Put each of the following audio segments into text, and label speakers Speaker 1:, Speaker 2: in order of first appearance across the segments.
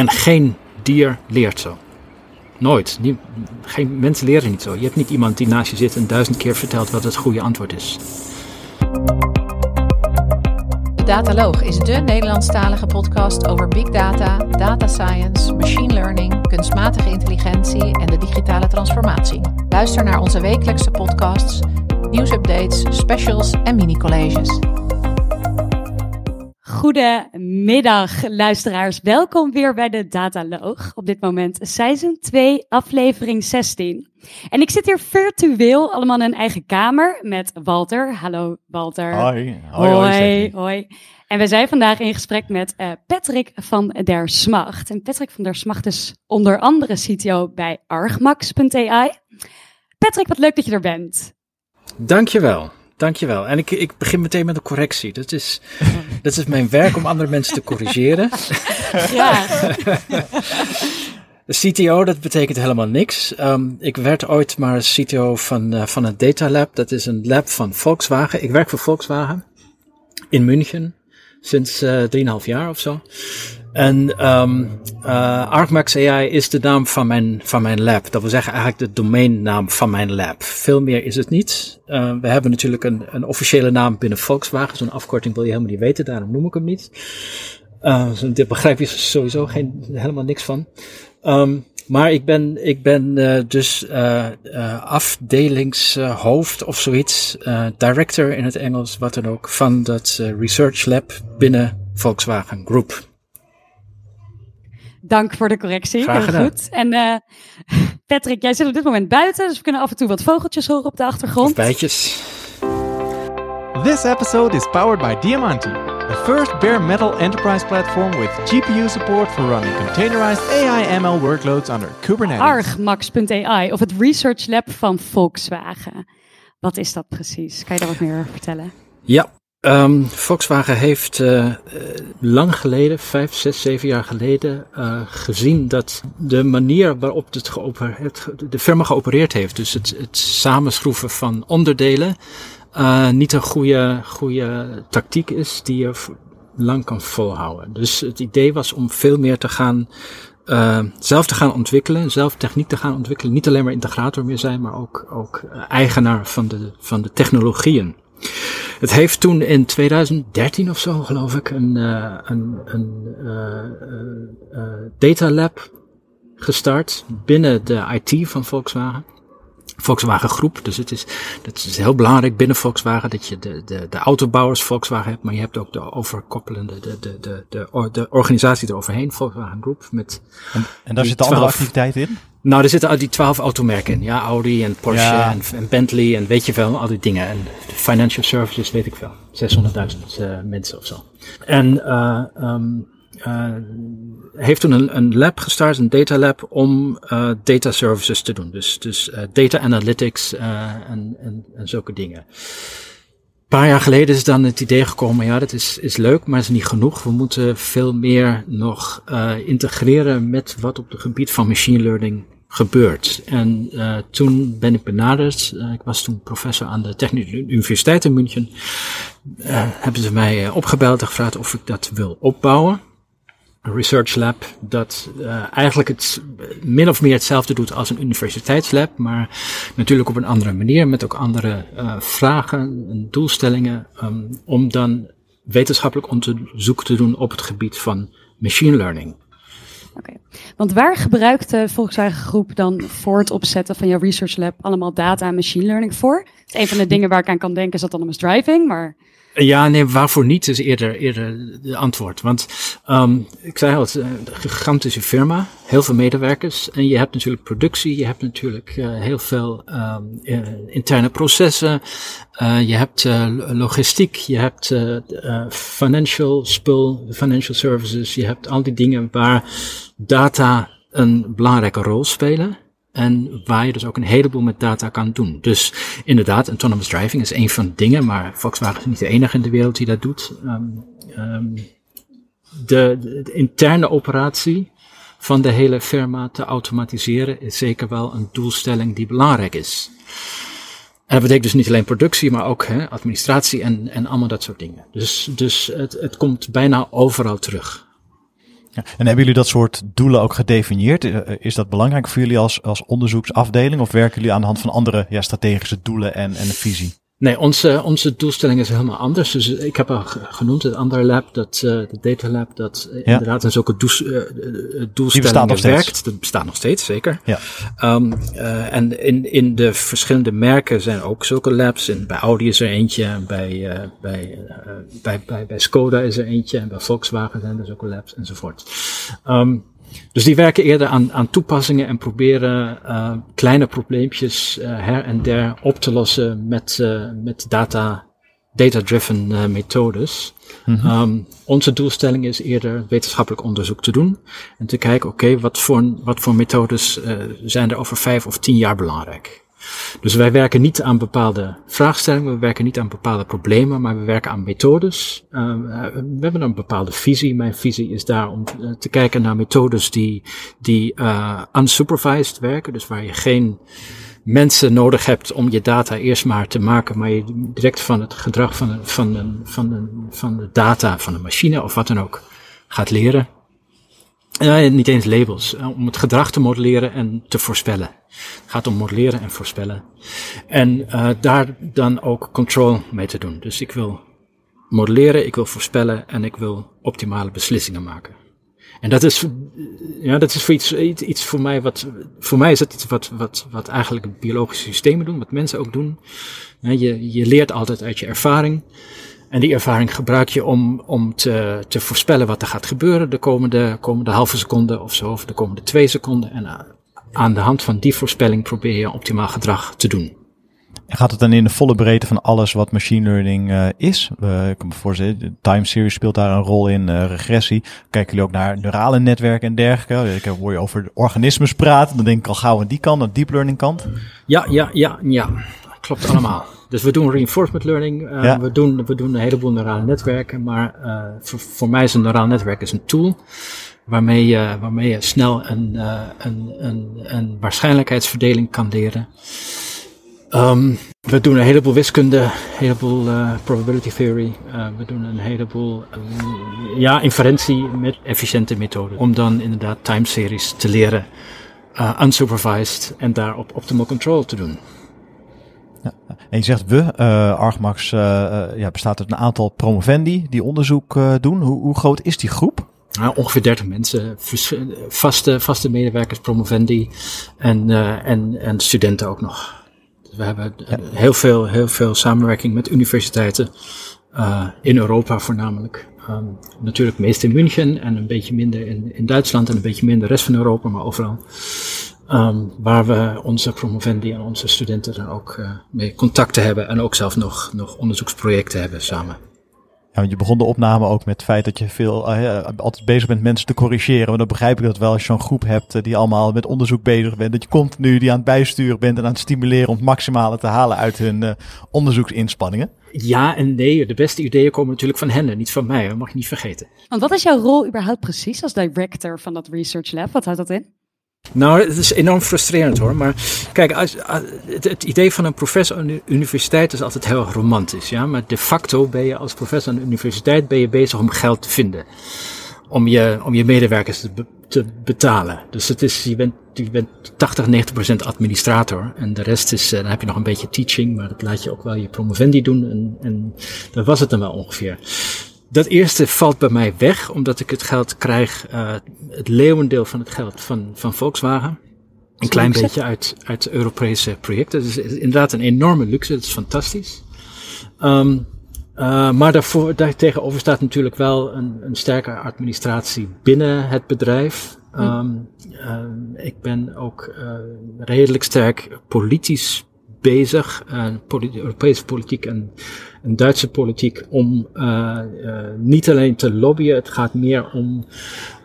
Speaker 1: En geen dier leert zo. Nooit. Geen mensen leren niet zo. Je hebt niet iemand die naast je zit en duizend keer vertelt wat het goede antwoord is.
Speaker 2: Dataloog is de Nederlandstalige podcast over big data, data science, machine learning, kunstmatige intelligentie en de digitale transformatie. Luister naar onze wekelijkse podcasts, nieuwsupdates, specials en mini-colleges.
Speaker 3: Goedemiddag, luisteraars. Welkom weer bij de Dataloog. Op dit moment seizoen 2, aflevering 16. En ik zit hier virtueel allemaal in een eigen kamer met Walter. Hallo Walter.
Speaker 4: Hoi.
Speaker 3: Hoi,
Speaker 4: hoi.
Speaker 3: hoi. hoi. En we zijn vandaag in gesprek met uh, Patrick van der Smacht. En Patrick van der Smacht is onder andere CTO bij argmax.ai. Patrick, wat leuk dat je er bent.
Speaker 1: Dankjewel. Dankjewel. En ik, ik begin meteen met een correctie. Dat is, dat is mijn werk om andere mensen te corrigeren.
Speaker 3: Ja.
Speaker 1: CTO, dat betekent helemaal niks. Um, ik werd ooit maar CTO van, uh, van een data lab. Dat is een lab van Volkswagen. Ik werk voor Volkswagen in München sinds uh, 3,5 jaar of zo. En um, uh, Argmax AI is de naam van mijn, van mijn lab. Dat wil zeggen eigenlijk de domeinnaam van mijn lab. Veel meer is het niet. Uh, we hebben natuurlijk een, een officiële naam binnen Volkswagen. Zo'n afkorting wil je helemaal niet weten, daarom noem ik hem niet. Uh, daar begrijp je sowieso geen, helemaal niks van. Um, maar ik ben, ik ben uh, dus uh, afdelingshoofd of zoiets, director in het Engels, wat dan ook, van dat research lab binnen Volkswagen Group.
Speaker 3: Dank voor de correctie.
Speaker 1: Graag
Speaker 3: Heel goed. En uh, Patrick, jij zit op dit moment buiten, dus we kunnen af en toe wat vogeltjes horen op de achtergrond.
Speaker 1: Bijtjes.
Speaker 4: This episode is powered by Diamanti, the first bare metal enterprise platform with GPU support for running containerized AI ML workloads under Kubernetes.
Speaker 3: Argmax.ai, of het Research Lab van Volkswagen. Wat is dat precies? Kan je daar wat meer over vertellen?
Speaker 1: Ja, Um, Volkswagen heeft uh, lang geleden, vijf, zes, zeven jaar geleden, uh, gezien dat de manier waarop het het, de firma geopereerd heeft, dus het, het samenschroeven van onderdelen, niet een goede, goede tactiek is die je lang kan volhouden. Dus het idee was om veel meer te gaan, zelf te gaan ontwikkelen, zelf techniek te gaan ontwikkelen. Niet alleen maar integrator meer zijn, maar ook, ook eigenaar van de, van de technologieën. Het heeft toen in 2013 of zo, geloof ik, een, uh, een, een uh, uh, data lab gestart binnen de IT van Volkswagen. Volkswagen groep. Dus het is, dat is heel belangrijk binnen Volkswagen dat je de, de, de autobouwers Volkswagen hebt, maar je hebt ook de overkoppelende, de, de, de, de, de organisatie eroverheen, Volkswagen Groep. Met
Speaker 4: en, en daar zitten andere activiteiten in?
Speaker 1: Nou, er zitten al die twaalf automerken in. Ja, Audi en Porsche ja. en, en, Bentley en weet je wel, al die dingen. En financial services, weet ik veel. 600.000 uh, mensen of zo. En uh, um, uh, heeft toen een, een lab gestart, een data lab, om data services te doen. Dus, dus data analytics en, en, en zulke dingen. Paar jaar geleden is dan het idee gekomen, ja, dat is, is leuk, maar is niet genoeg. We moeten veel meer nog integreren met wat op het gebied van machine learning gebeurt. En uh, toen ben ik benaderd. Uh, ik was toen professor aan de Technische Universiteit in München. Hebben ze mij opgebeld en gevraagd of ik dat wil opbouwen. Research lab dat eigenlijk het min of meer hetzelfde doet als een universiteitslab, maar natuurlijk op een andere manier, met ook andere vragen en doelstellingen, um, om dan wetenschappelijk onderzoek te doen op het gebied van machine learning.
Speaker 3: Oké, want waar gebruikt de Volkswagen Groep dan voor het opzetten van jouw research lab allemaal data en machine learning voor? Een van de dingen waar ik aan kan denken is autonomous driving, maar...
Speaker 1: Ja, nee, waarvoor niet is eerder, eerder de antwoord. Want um, ik zei al, het is een gigantische firma, heel veel medewerkers. En je hebt natuurlijk productie, je hebt natuurlijk uh, heel veel um, interne processen. Uh, je hebt logistiek, je hebt financial spul, financial services. Je hebt al die dingen waar data een belangrijke rol spelen. En waar je dus ook een heleboel met data kan doen. Dus inderdaad, autonomous driving is een van de dingen, maar Volkswagen is niet de enige in de wereld die dat doet. Um, de, de, de, interne operatie van de hele firma te automatiseren is zeker wel een doelstelling die belangrijk is. En dat betekent dus niet alleen productie, maar ook hè, administratie en, en allemaal dat soort dingen. Dus, dus het, het komt bijna overal terug.
Speaker 5: En hebben jullie dat soort doelen ook gedefinieerd? Is dat belangrijk voor jullie als, als onderzoeksafdeling of werken jullie aan de hand van andere ja, strategische doelen en, en een visie?
Speaker 1: Nee, onze, onze doelstelling is helemaal anders. Dus ik heb al genoemd, het andere lab, dat, uh, de data lab, dat uh, ja. inderdaad in zulke doels, uh, doelstellingen werkt. Dat bestaat nog steeds, zeker. Ja. Um, en in, in de verschillende merken zijn ook zulke labs. En bij Audi is er eentje, bij, bij, bij, bij, bij Skoda is er eentje, en bij Volkswagen zijn er zulke labs enzovoort. Um, dus die werken eerder aan, aan toepassingen en proberen uh, kleine probleempjes uh, her en der op te lossen met, uh, met data, data-driven methodes. Mm -hmm. um, onze doelstelling is eerder wetenschappelijk onderzoek te doen en te kijken, oké, okay, wat, voor, wat voor methodes zijn er over vijf of tien jaar belangrijk? Dus wij werken niet aan bepaalde vraagstellingen, we werken niet aan bepaalde problemen, maar we werken aan methodes. Uh, we hebben een bepaalde visie. Mijn visie is daar om uh, te kijken naar methodes die, die uh, unsupervised werken, dus waar je geen mensen nodig hebt om je data eerst maar te maken, maar je direct van het gedrag van, van, van, een, van de data van een machine of wat dan ook gaat leren. Niet eens labels, uh, om het gedrag te modelleren en te voorspellen. Het gaat om modelleren en voorspellen. En uh, daar dan ook control mee te doen. Dus ik wil modelleren, ik wil voorspellen en ik wil optimale beslissingen maken. En dat is, ja, dat is voor iets, iets, iets voor mij wat, voor mij is dat iets wat, wat, wat eigenlijk biologische systemen doen, wat mensen ook doen. Je, je leert altijd uit je ervaring. En die ervaring gebruik je om, om te, te voorspellen wat er gaat gebeuren de komende, komende halve seconde of zo, of de komende twee seconden. En uh, aan de hand van die voorspelling probeer je optimaal gedrag te doen.
Speaker 5: En gaat het dan in de volle breedte van alles wat machine learning uh, is? Uh, ik kan me voorstellen, time series speelt daar een rol in, uh, regressie. Kijken jullie ook naar neurale netwerken en dergelijke? Ik hoor je over organismes praten, dan denk ik al gauw aan die kant, aan deep learning kant.
Speaker 1: Ja, ja, ja, ja. Klopt allemaal. Dus we doen reinforcement learning, uh, ja. we, doen, we doen een heleboel neurale netwerken, maar uh, voor, voor mij is een neuraal netwerk is een tool waarmee je, waarmee je snel een, uh, een, een, een waarschijnlijkheidsverdeling kan leren. Um, we doen een heleboel wiskunde, een heleboel probability theory. We doen een heleboel ja, inferentie met efficiënte methoden. Om dan inderdaad time series te leren, unsupervised en daarop optimal control te doen.
Speaker 5: Ja. En je zegt we, uh, Argmax uh, ja, bestaat uit een aantal promovendi die onderzoek uh, doen. Hoe, hoe, groot is die groep?
Speaker 1: Nou, ongeveer 30 mensen, vaste, vaste medewerkers, promovendi en, en, en studenten ook nog. Dus we hebben ja. heel, veel, heel veel samenwerking met universiteiten in Europa voornamelijk. Um, natuurlijk meest in München en een beetje minder in, in Duitsland en een beetje minder de rest van Europa, maar overal. Um, waar we onze promovendi en onze studenten dan ook uh, mee contacten hebben en ook zelf nog, nog onderzoeksprojecten hebben samen.
Speaker 5: Ja, want je begon de opname ook met het feit dat je veel uh, altijd bezig bent mensen te corrigeren. Maar dan begrijp ik dat wel als je zo'n groep hebt uh, die allemaal met onderzoek bezig bent. Dat je continu die aan het bijsturen bent en aan het stimuleren om het maximale te halen uit hun uh, onderzoeksinspanningen.
Speaker 1: Ja en nee, de beste ideeën komen natuurlijk van hen, niet van mij. Dat mag je niet vergeten.
Speaker 3: Want wat is jouw rol überhaupt precies als director van dat research lab? Wat houdt dat in?
Speaker 1: Nou, het is enorm frustrerend hoor. Maar kijk, als, het, het, idee van een professor aan de universiteit is altijd heel romantisch. Ja? Maar de facto ben je als professor aan de universiteit ben je bezig om geld te vinden. Om je, om je medewerkers te, te betalen. Dus het is, je bent, je bent 80, 90 procent administrator. En de rest is, dan heb je nog een beetje teaching. Maar dat laat je ook wel je promovendi doen. En, en dat was het dan wel ongeveer. Dat eerste valt bij mij weg, omdat ik het geld krijg, uh, het leeuwendeel van het geld van, van Volkswagen. Een klein beetje uit, uit Europese projecten. Dus inderdaad een enorme luxe, dat is fantastisch. Um, uh, maar daarvoor, daar tegenover staat natuurlijk wel een, een sterke administratie binnen het bedrijf. Um, uh, ik ben ook redelijk sterk politisch bezig, uh, Europese politiek en, Duitse politiek, om uh, uh, niet alleen te lobbyen, het gaat meer om,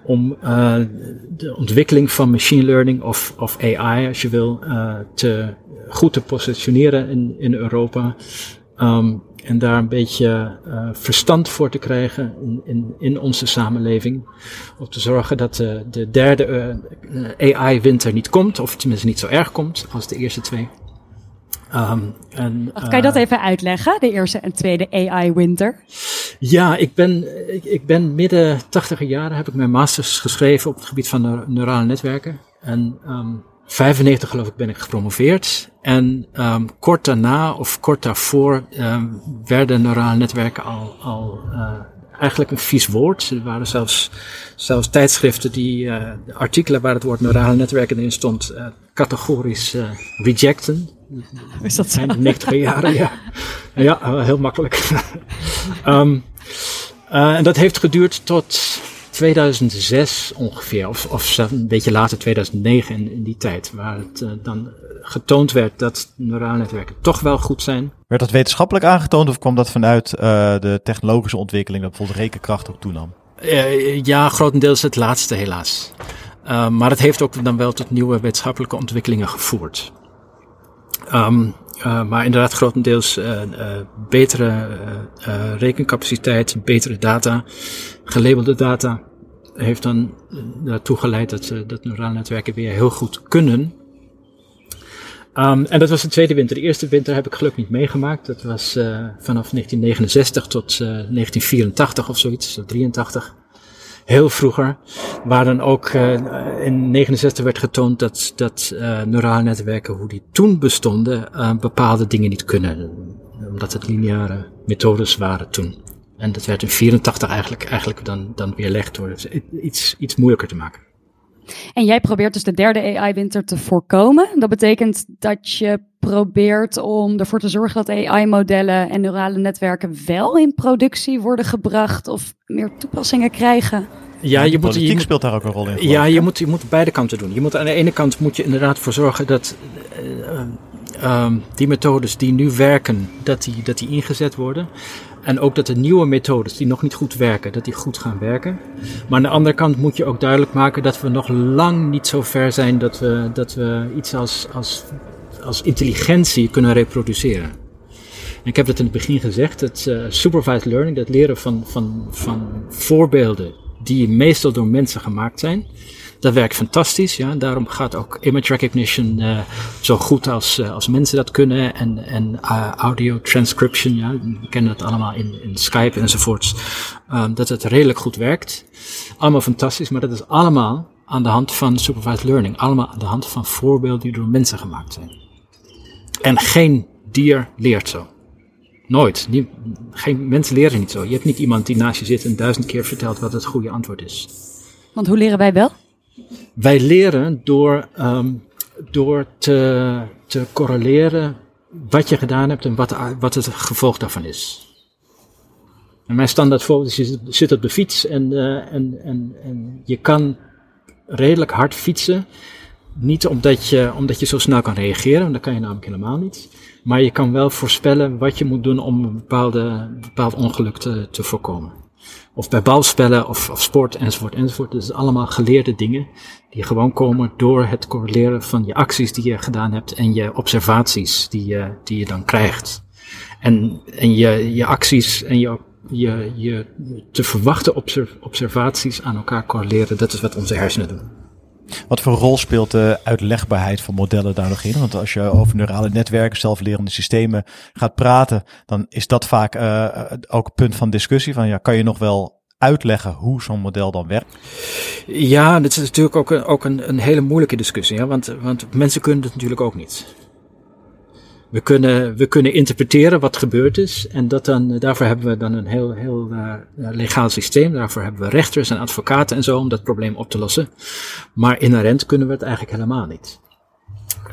Speaker 1: om de ontwikkeling van machine learning of, of AI, als je wil, te, goed te positioneren in, in Europa. Um, en daar een beetje uh, verstand voor te krijgen in, in, in onze samenleving. Om te zorgen dat uh, de derde uh, AI-winter niet komt, of tenminste niet zo erg komt als de eerste twee.
Speaker 3: Um, en, kan je dat even uitleggen, de eerste en tweede AI-winter?
Speaker 1: Ja, ik ben, ik, ik ben midden tachtiger jaren heb ik mijn masters geschreven op het gebied van neurale, netwerken. En um, 95 geloof ik ben ik gepromoveerd. En um, kort daarna of kort daarvoor um, werden neurale netwerken al, al uh, eigenlijk een vies woord. Er waren zelfs, zelfs tijdschriften die uh, artikelen waar het woord neurale netwerken in stond, uh, categorisch rejecten.
Speaker 3: Is dat zo?
Speaker 1: Eind 90 jaren, ja. Ja, heel makkelijk. um, en dat heeft geduurd tot 2006 ongeveer, of, of een beetje later 2009 in, in die tijd, waar het uh, dan getoond werd dat neurale netwerken toch wel goed zijn.
Speaker 5: Werd dat wetenschappelijk aangetoond of kwam dat vanuit uh, de technologische ontwikkeling, dat bijvoorbeeld rekenkracht ook toenam?
Speaker 1: Uh, ja, grotendeels het laatste helaas. maar het heeft ook dan wel tot nieuwe wetenschappelijke ontwikkelingen gevoerd. Um, uh, maar inderdaad grotendeels uh, uh, betere rekencapaciteit, betere data, gelabelde data, heeft dan daartoe geleid dat, dat neurale netwerken weer heel goed kunnen. Um, en dat was de tweede winter. De eerste winter heb ik gelukkig niet meegemaakt. Dat was vanaf 1969 tot 1984 of zoiets, of 83 heel vroeger, waar dan ook uh, in 69 werd getoond dat, dat uh, neurale netwerken, hoe die toen bestonden, uh, bepaalde dingen niet kunnen. Omdat het lineaire methodes waren toen. En dat werd in 84 eigenlijk, eigenlijk dan, dan weerlegd door iets, iets moeilijker te maken.
Speaker 3: En jij probeert dus de derde AI-winter te voorkomen. Dat betekent dat je probeert om ervoor te zorgen dat AI-modellen en neurale netwerken wel in productie worden gebracht of meer toepassingen krijgen.
Speaker 5: Ja, je moet, je moet, speelt daar ook een rol in.
Speaker 1: Ja, je moet, je moet beide kanten doen. Je moet aan de ene kant moet je inderdaad voor zorgen dat uh, um, die methodes die nu werken, dat die, dat die ingezet worden. En ook dat de nieuwe methodes die nog niet goed werken, dat die goed gaan werken. Maar aan de andere kant moet je ook duidelijk maken dat we nog lang niet zo ver zijn dat we, dat we iets als, als, als intelligentie kunnen reproduceren. En ik heb het in het begin gezegd, dat uh, supervised learning, dat leren van, van, van voorbeelden die meestal door mensen gemaakt zijn. Dat werkt fantastisch, ja. Daarom gaat ook image recognition uh, zo goed als, uh, als mensen dat kunnen. En, en uh, audio transcription, ja. We kennen dat allemaal in, in Skype enzovoorts. Um, dat het redelijk goed werkt. Allemaal fantastisch, maar dat is allemaal aan de hand van supervised learning. Allemaal aan de hand van voorbeelden die door mensen gemaakt zijn. En geen dier leert zo. Nooit. Geen, mensen leren niet zo. Je hebt niet iemand die naast je zit en duizend keer vertelt wat het goede antwoord is.
Speaker 3: Want hoe leren wij wel?
Speaker 1: Wij leren door, um, door te, te correleren wat je gedaan hebt en wat, wat het gevolg daarvan is. En mijn standaard voorbeeld is, je zit op de fiets en, uh, en, en, en je kan redelijk hard fietsen. Niet omdat je, omdat je zo snel kan reageren, want dat kan je namelijk helemaal niet. Maar je kan wel voorspellen wat je moet doen om een bepaalde, bepaald ongeluk te, te voorkomen. Of bij balspellen of, of sport enzovoort enzovoort. Dus allemaal geleerde dingen die gewoon komen door het correleren van je acties die je gedaan hebt en je observaties die je, die je dan krijgt. En, en je, je acties en je, je, je te verwachten observaties aan elkaar correleren, dat is wat onze hersenen doen.
Speaker 5: Wat voor rol speelt de uitlegbaarheid van modellen daar nog in? Want als je over neurale netwerken, zelflerende systemen gaat praten, dan is dat vaak uh, ook een punt van discussie. Van ja, kan je nog wel uitleggen hoe zo'n model dan werkt?
Speaker 1: Ja, dat is natuurlijk ook een, ook een, een hele moeilijke discussie. Hè? Want, want mensen kunnen het natuurlijk ook niet. We kunnen, we kunnen interpreteren wat gebeurd is. En dat dan, daarvoor hebben we dan een heel, heel uh, legaal systeem. Daarvoor hebben we rechters en advocaten en zo om dat probleem op te lossen. Maar inherent kunnen we het eigenlijk helemaal niet.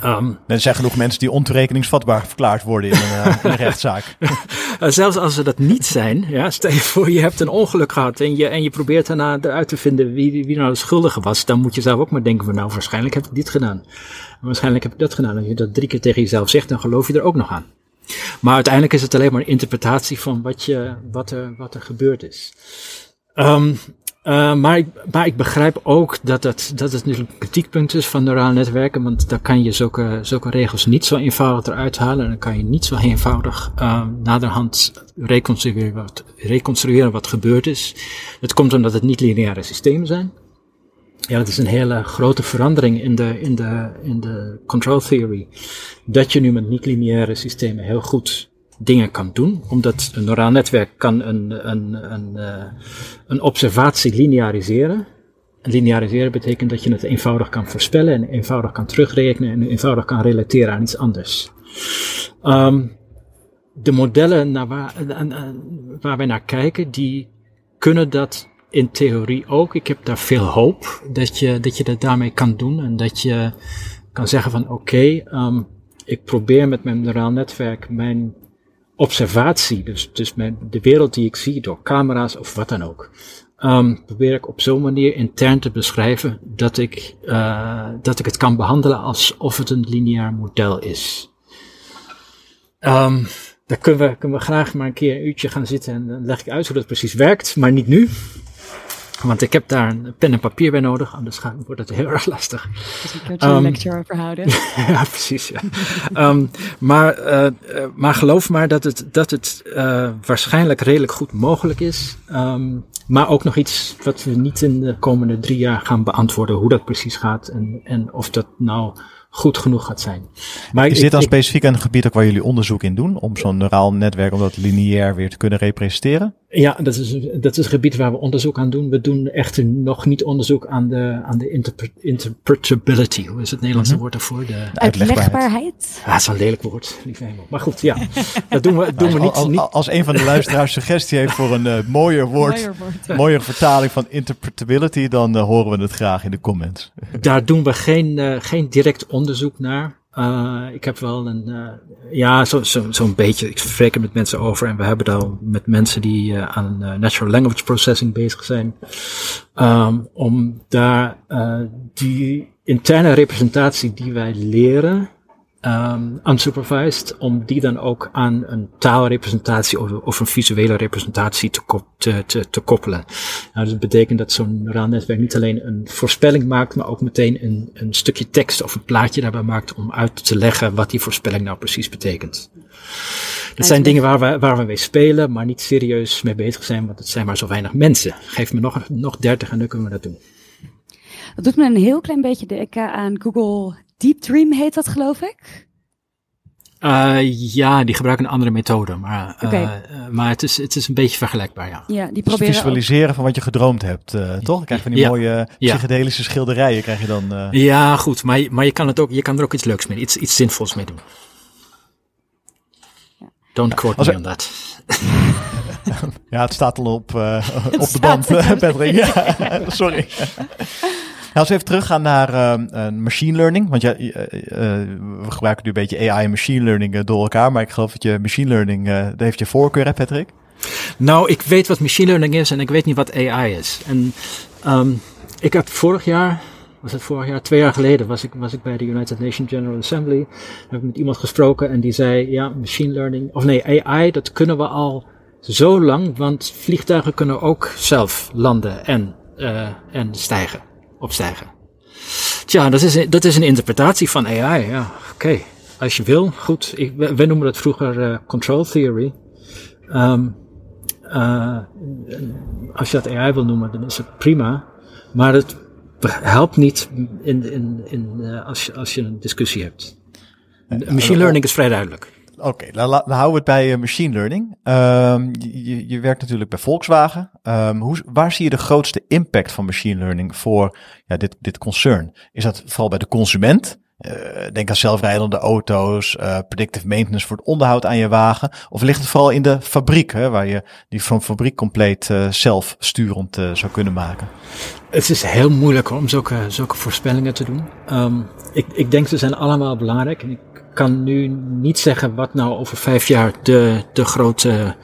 Speaker 5: Um, er zijn genoeg mensen die ontoerekeningsvatbaar verklaard worden in een, uh, in een rechtszaak.
Speaker 1: Zelfs als ze dat niet zijn, ja, stel je voor je hebt een ongeluk gehad en je, en je probeert daarna eruit te vinden wie, wie nou de schuldige was, dan moet je zelf ook maar denken van nou waarschijnlijk heb ik dit gedaan. Waarschijnlijk heb ik dat gedaan. Als je dat drie keer tegen jezelf zegt, dan geloof je er ook nog aan. Maar uiteindelijk is het alleen maar een interpretatie van wat, je, wat, er, wat er gebeurd is. Um, uh, maar, ik, maar ik begrijp ook dat het, dat het natuurlijk een kritiekpunt is van neurale netwerken, want daar kan je zulke, zulke regels niet zo eenvoudig eruit halen en dan kan je niet zo eenvoudig uh, naderhand reconstrueren wat, reconstrueren wat gebeurd is. Het komt omdat het niet lineaire systemen zijn. Ja, dat is een hele grote verandering in de, in de, in de control theory. Dat je nu met niet-lineaire systemen heel goed dingen kan doen. Omdat een neuraal netwerk kan een, een, een, uh, een observatie lineariseren. Lineariseren betekent dat je het eenvoudig kan voorspellen en eenvoudig kan terugrekenen en eenvoudig kan relateren aan iets anders. Um, de modellen naar waar, waar wij naar kijken, die kunnen dat in theorie ook. Ik heb daar veel hoop dat je dat, je dat daarmee kan doen en dat je kan zeggen van oké, um, ik probeer met mijn neuraal netwerk mijn observatie, dus, dus mijn, de wereld die ik zie door camera's of wat dan ook, um, probeer ik op zo'n manier intern te beschrijven dat ik, uh, dat ik het kan behandelen alsof het een lineair model is. Um, daar kunnen we, kunnen we graag maar een keer een uurtje gaan zitten en dan leg ik uit hoe dat precies werkt, maar niet nu. Want ik heb daar een pen en papier bij nodig, anders wordt het heel erg lastig.
Speaker 3: Dus een keertje um, een lecture over houden.
Speaker 1: ja, precies. Ja. um, maar, uh, maar geloof maar dat het, dat het uh, waarschijnlijk redelijk goed mogelijk is. Um, maar ook nog iets wat we niet in de komende drie jaar gaan beantwoorden, hoe dat precies gaat en, en of dat nou goed genoeg gaat zijn.
Speaker 5: Maar is dit dan specifiek een gebied ook waar jullie onderzoek in doen? Om zo'n neuraal netwerk, om dat lineair weer te kunnen representeren?
Speaker 1: Ja, dat is, dat is een gebied waar we onderzoek aan doen. We doen echt nog niet onderzoek aan de, aan de interpre interpretability. Hoe is het Nederlandse mhm. woord daarvoor? De,
Speaker 3: uitlegbaarheid.
Speaker 1: Ja, dat is een lelijk woord, lieve hemel. Maar goed, ja. Dat doen we, doen we niet,
Speaker 5: als,
Speaker 1: niet.
Speaker 5: Als een van de luisteraars suggestie heeft voor een uh, mooier woord, mooier, vertaling van interpretability, dan uh, horen we het graag in de comments.
Speaker 1: Daar doen we geen, uh, geen direct onderzoek naar. Uh, ik heb wel een, uh, ja, zo'n zo, zo beetje, ik spreek er met mensen over en we hebben daar met mensen die uh, aan natural language processing bezig zijn, um, om daar die interne representatie die wij leren, um, unsupervised, om die dan ook aan een taalrepresentatie of, of een visuele representatie te, te, te, te koppelen. Nou, dat betekent dat zo'n neuraal netwerk niet alleen een voorspelling maakt, maar ook meteen een, een stukje tekst of een plaatje daarbij maakt om uit te leggen wat die voorspelling nou precies betekent. Dat zijn dingen waar we, waar we mee spelen, maar niet serieus mee bezig zijn, want het zijn maar zo weinig mensen. Geef me nog, nog 30 en dan kunnen we dat doen.
Speaker 3: Dat doet me een heel klein beetje denken aan Google Deep Dream heet dat, geloof ik?
Speaker 1: Uh, ja, die gebruiken een andere methode, maar, uh, okay. uh, maar het, is, het is een beetje vergelijkbaar, ja.
Speaker 3: ja die
Speaker 5: proberen dus visualiseren ook... van wat je gedroomd hebt, toch? Dan krijg je van die ja. mooie psychedelische ja. schilderijen, krijg je dan...
Speaker 1: Ja, goed, maar, maar je, kan het ook, je kan er ook iets leuks mee, iets, iets zinvols mee doen. Don't quote me on that.
Speaker 5: ja, het staat al op, op de band, Patrick. ja, sorry. Nou, als we even teruggaan naar uh, machine learning. Want ja, uh, we gebruiken nu een beetje AI en machine learning door elkaar. Maar ik geloof dat je machine learning, daar heeft je voorkeur, hè Patrick?
Speaker 1: Nou, ik weet wat machine learning is en ik weet niet wat AI is. En um, ik heb vorig jaar, was het vorig jaar, twee jaar geleden, was ik, was ik bij de United Nations General Assembly. Heb ik met iemand gesproken en die zei, ja, machine learning, of nee, AI, dat kunnen we al zo lang, want vliegtuigen kunnen ook zelf landen en, uh, en stijgen opstijgen. Tja, dat is, dat is een interpretatie van AI. Ja, oké. Okay. Als je wil, goed. Ik, wij noemen dat vroeger uh, control theory. Um, uh, als je dat AI wil noemen, dan is het prima. Maar het helpt niet in, in, in, uh, als, je, als je een discussie hebt. Machine learning is vrij duidelijk.
Speaker 5: Oké, okay, dan, houden we het bij uh, machine learning. Um, je, je, werkt natuurlijk bij Volkswagen. Um, hoe, waar zie je de grootste impact van machine learning voor ja, dit, dit concern? Is dat vooral bij de consument? Uh, denk aan zelfrijdende auto's, uh, predictive maintenance voor het onderhoud aan je wagen. Of ligt het vooral in de fabriek, hè, waar je die van fabriek compleet zelfsturend zou kunnen maken?
Speaker 1: Het is heel moeilijk om zulke, zulke voorspellingen te doen. Um, ik, ik denk ze zijn allemaal belangrijk. En ik kan nu niet zeggen wat nou over vijf jaar de, de grote,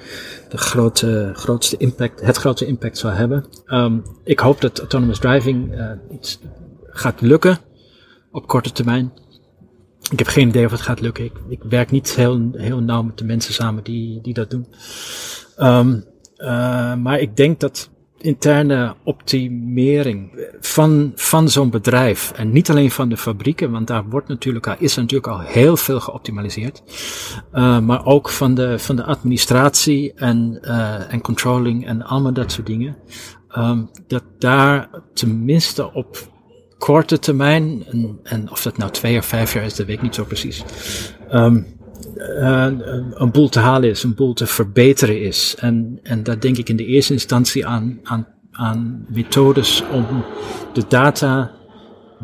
Speaker 1: de grote, grootste impact, het grootste impact zal hebben. Um, ik hoop dat autonomous driving uh, iets gaat lukken op korte termijn. Ik heb geen idee of het gaat lukken. Ik, ik werk niet heel, heel nauw met de mensen samen die, die dat doen. Um, uh, maar ik denk dat interne optimering van, van zo'n bedrijf. En niet alleen van de fabrieken, want daar wordt natuurlijk is natuurlijk al heel veel geoptimaliseerd. Uh, maar ook van de, van de administratie en, uh, en controlling en allemaal dat soort dingen. Um, dat daar tenminste op korte termijn, en, en of dat nou twee of vijf jaar is, dat weet ik niet zo precies. Um, een boel te halen is, een boel te verbeteren is. En, en daar denk ik in de eerste instantie aan, aan, aan methodes om de data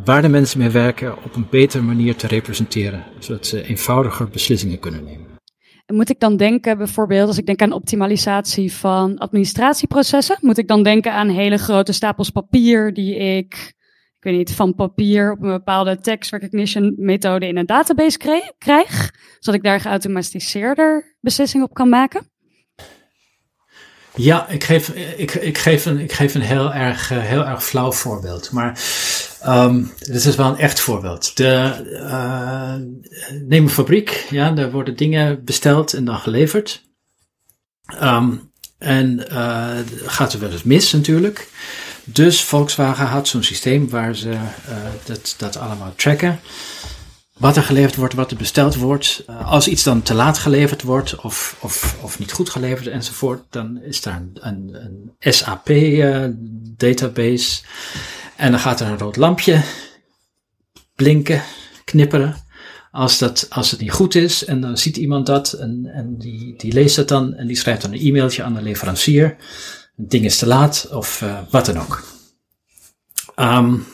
Speaker 1: waar de mensen mee werken op een betere manier te representeren, zodat ze eenvoudiger beslissingen kunnen nemen.
Speaker 3: En moet ik dan denken, bijvoorbeeld, als ik denk aan optimalisatie van administratieprocessen, moet ik dan denken aan hele grote stapels papier die ik, weet niet, van papier op een bepaalde text recognition methode in een database krijg, zodat ik daar geautomatiseerder beslissingen op kan maken?
Speaker 1: Ja, ik geef, ik, ik geef, een, ik geef een heel erg, eh, heel erg flauw voorbeeld. Maar um, dit is wel een echt voorbeeld. De, uh, neem een fabriek, ja, daar worden dingen besteld en dan geleverd. Um, en uh, gaat er wel eens mis natuurlijk. Dus Volkswagen had zo'n systeem waar ze uh, dat, dat allemaal tracken wat er geleverd wordt, wat er besteld wordt. Uh, als iets dan te laat geleverd wordt of, of, of niet goed geleverd enzovoort, dan is daar een, een, SAP-database. Uh, en dan gaat er een rood lampje blinken, knipperen. Als, dat, als het niet goed is, en dan ziet iemand dat en, en die, die leest dat dan en die schrijft dan een e-mailtje aan de leverancier. Het ding is te laat of uh, wat dan ook. Um,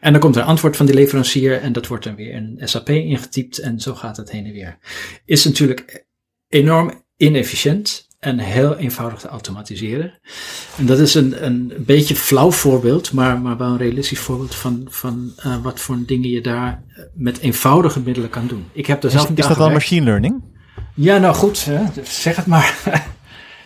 Speaker 1: en dan komt er een antwoord van die leverancier en dat wordt dan weer in SAP ingetypt en zo gaat het heen en weer. Is natuurlijk enorm inefficiënt en heel eenvoudig te automatiseren. En dat is een, een beetje flauw voorbeeld, maar, maar wel een realistisch voorbeeld van, van uh, wat voor dingen je daar met eenvoudige middelen kan doen. Ik heb er zelf
Speaker 5: is, is dat wel machine learning?
Speaker 1: Ja, nou goed, hè, zeg het maar.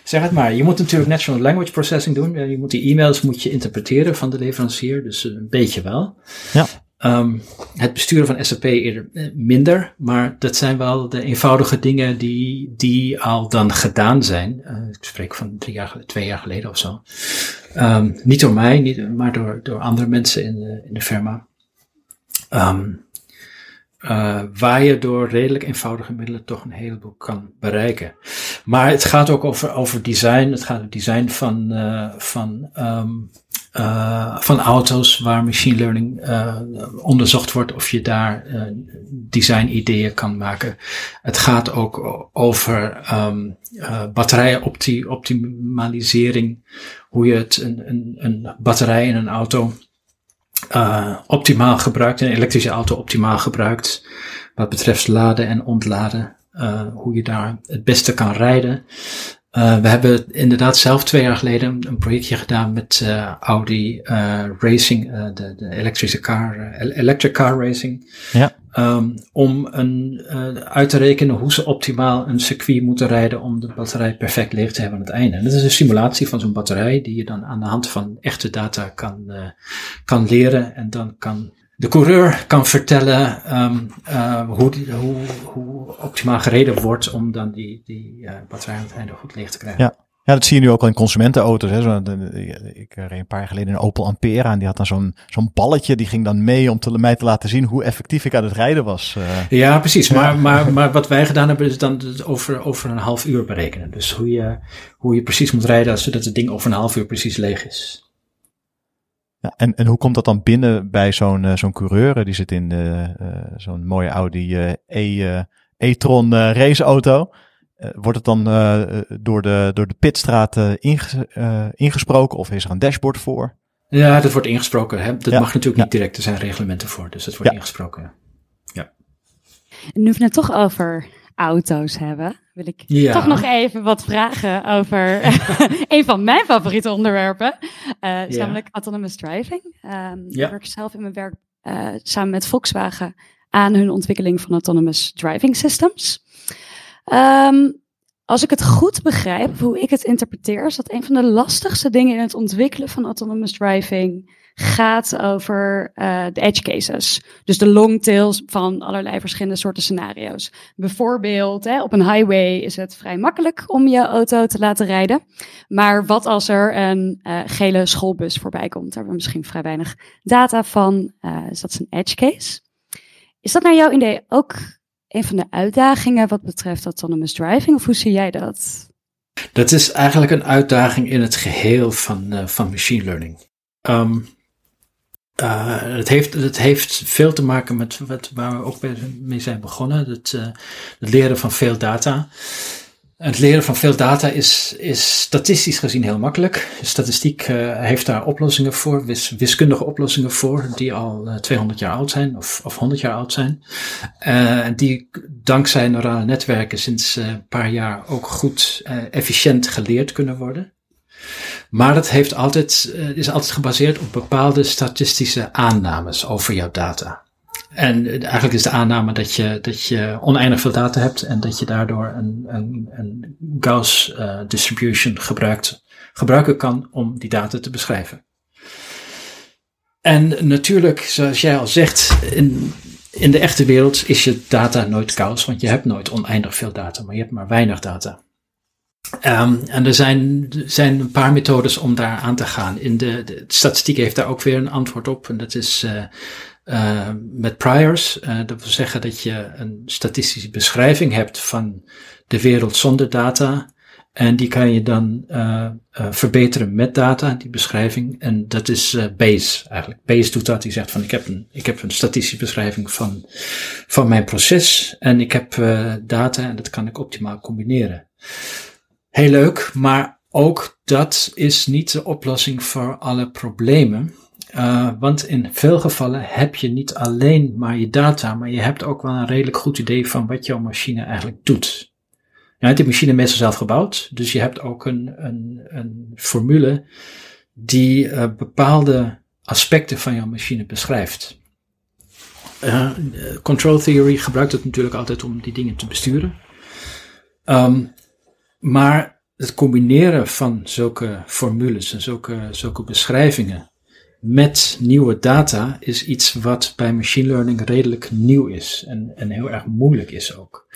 Speaker 1: zeg het maar. Je moet natuurlijk natural language processing doen. Je moet die e-mails moet je interpreteren van de leverancier, dus eh, een beetje wel.
Speaker 5: Ja.
Speaker 1: Um, het besturen van SAP eerder eh, minder, maar dat zijn wel de eenvoudige dingen die, die al dan gedaan zijn. Uh, ik spreek van drie jaar, twee jaar geleden of zo. Um, niet door mij, niet, maar door, door andere mensen in de, in de firma. Um, uh, waar je door redelijk eenvoudige middelen toch een heleboel kan bereiken. Maar het gaat ook over, over design. Het gaat over design van, uh, van, um, uh, van auto's waar machine learning onderzocht wordt of je daar design ideeën kan maken. Het gaat ook over um, batterijenoptimalisering. Hoe je het, een, een, een batterij in een auto uh, optimaal gebruikt, een elektrische auto optimaal gebruikt, wat betreft laden en ontladen, uh, hoe je daar het beste kan rijden. Uh, we hebben inderdaad zelf twee jaar geleden een projectje gedaan met uh, Audi uh, Racing, de, de elektrische car, electric car racing.
Speaker 5: Ja.
Speaker 1: Um, om een, uit te rekenen hoe ze optimaal een circuit moeten rijden om de batterij perfect leeg te hebben aan het einde. En dat is een simulatie van zo'n batterij die je dan aan de hand van echte data kan, kan leren en dan kan de coureur kan vertellen um, uh, hoe, die, hoe, hoe optimaal gereden wordt om dan die, die uh, batterij aan het einde goed leeg te krijgen.
Speaker 5: Ja. Ja, dat zie je nu ook al in consumentenauto's. Hè. Zo, ik reed een paar jaar geleden een Opel Ampera en die had dan zo'n zo'n balletje. Die ging dan mee om te, mij te laten zien hoe effectief ik aan het rijden was. Uh.
Speaker 1: Ja, precies. Maar, maar, maar wat wij gedaan hebben is dan over, over een half uur berekenen. Dus hoe je, hoe je precies moet rijden zodat het ding over een half uur precies leeg is.
Speaker 5: Ja, en, en hoe komt dat dan binnen bij zo'n uh, zo'n coureur? Die zit in uh, zo'n mooie Audi e, e-tron raceauto. wordt het dan door, de, door de pitstraat inges, ingesproken of is er een dashboard voor?
Speaker 1: Ja, dat wordt ingesproken. Hè? Dat ja. mag natuurlijk niet direct. Er zijn reglementen voor, dus dat wordt ja. ingesproken. Ja. ja.
Speaker 3: Nu we het toch over auto's hebben, wil ik ja. toch nog even wat vragen over een van mijn favoriete onderwerpen. Uh, is ja. namelijk autonomous driving. Um, ja. Ik werk zelf in mijn werk uh, samen met Volkswagen aan hun ontwikkeling van autonomous driving systems. Um, als ik het goed begrijp, hoe ik het interpreteer, is dat een van de lastigste dingen in het ontwikkelen van autonomous driving gaat over uh, de edge cases. Dus de long tails van allerlei verschillende soorten scenario's. Bijvoorbeeld, hè, op een highway is het vrij makkelijk om je auto te laten rijden. Maar wat als er een uh, gele schoolbus voorbij komt? Daar hebben we misschien vrij weinig data van. Uh, dus dat is een edge case. Is dat naar jouw idee ook een van de uitdagingen wat betreft autonomous driving? Of hoe zie jij dat?
Speaker 1: Dat is eigenlijk een uitdaging in het geheel van, van machine learning. Um, het, heeft, het heeft veel te maken met wat, waar we ook mee zijn begonnen. Het, uh, het leren van veel data. Het leren van veel data is, is statistisch gezien heel makkelijk. Statistiek uh, heeft daar oplossingen voor, wis, wiskundige oplossingen voor, die al uh, 200 jaar oud zijn of, of 100 jaar oud zijn. En die dankzij neurale netwerken sinds een paar jaar ook goed efficiënt geleerd kunnen worden. Maar het heeft altijd, is altijd gebaseerd op bepaalde statistische aannames over jouw data. En eigenlijk is de aanname dat je, dat je oneindig veel data hebt en dat je daardoor een, een, een Gauss uh, distribution gebruikt, gebruiken kan om die data te beschrijven. En natuurlijk, zoals jij al zegt, in, in de echte wereld is je data nooit Gauss, want je hebt nooit oneindig veel data, maar je hebt maar weinig data. Um, en er zijn, zijn een paar methodes om daar aan te gaan. In de, de statistiek heeft daar ook weer een antwoord op. En dat is uh, uh, met priors. Uh, dat wil zeggen dat je een statistische beschrijving hebt van de wereld zonder data. En die kan je dan verbeteren met data, die beschrijving. En dat is Bayes eigenlijk. Bayes doet dat. Die zegt van ik heb een, ik heb een statistische beschrijving van, van mijn proces. En ik heb data en dat kan ik optimaal combineren. Heel leuk, maar ook dat is niet de oplossing voor alle problemen. Uh, want in veel gevallen heb je niet alleen maar je data, maar je hebt ook wel een redelijk goed idee van wat jouw machine eigenlijk doet. Je hebt die machine meestal zelf gebouwd, dus je hebt ook een, een, een formule die uh, bepaalde aspecten van jouw machine beschrijft. Uh, control theory gebruikt het natuurlijk altijd om die dingen te besturen. Um, maar het combineren van zulke formules en zulke, zulke beschrijvingen met nieuwe data is iets wat bij machine learning redelijk nieuw is en, en heel erg moeilijk is ook.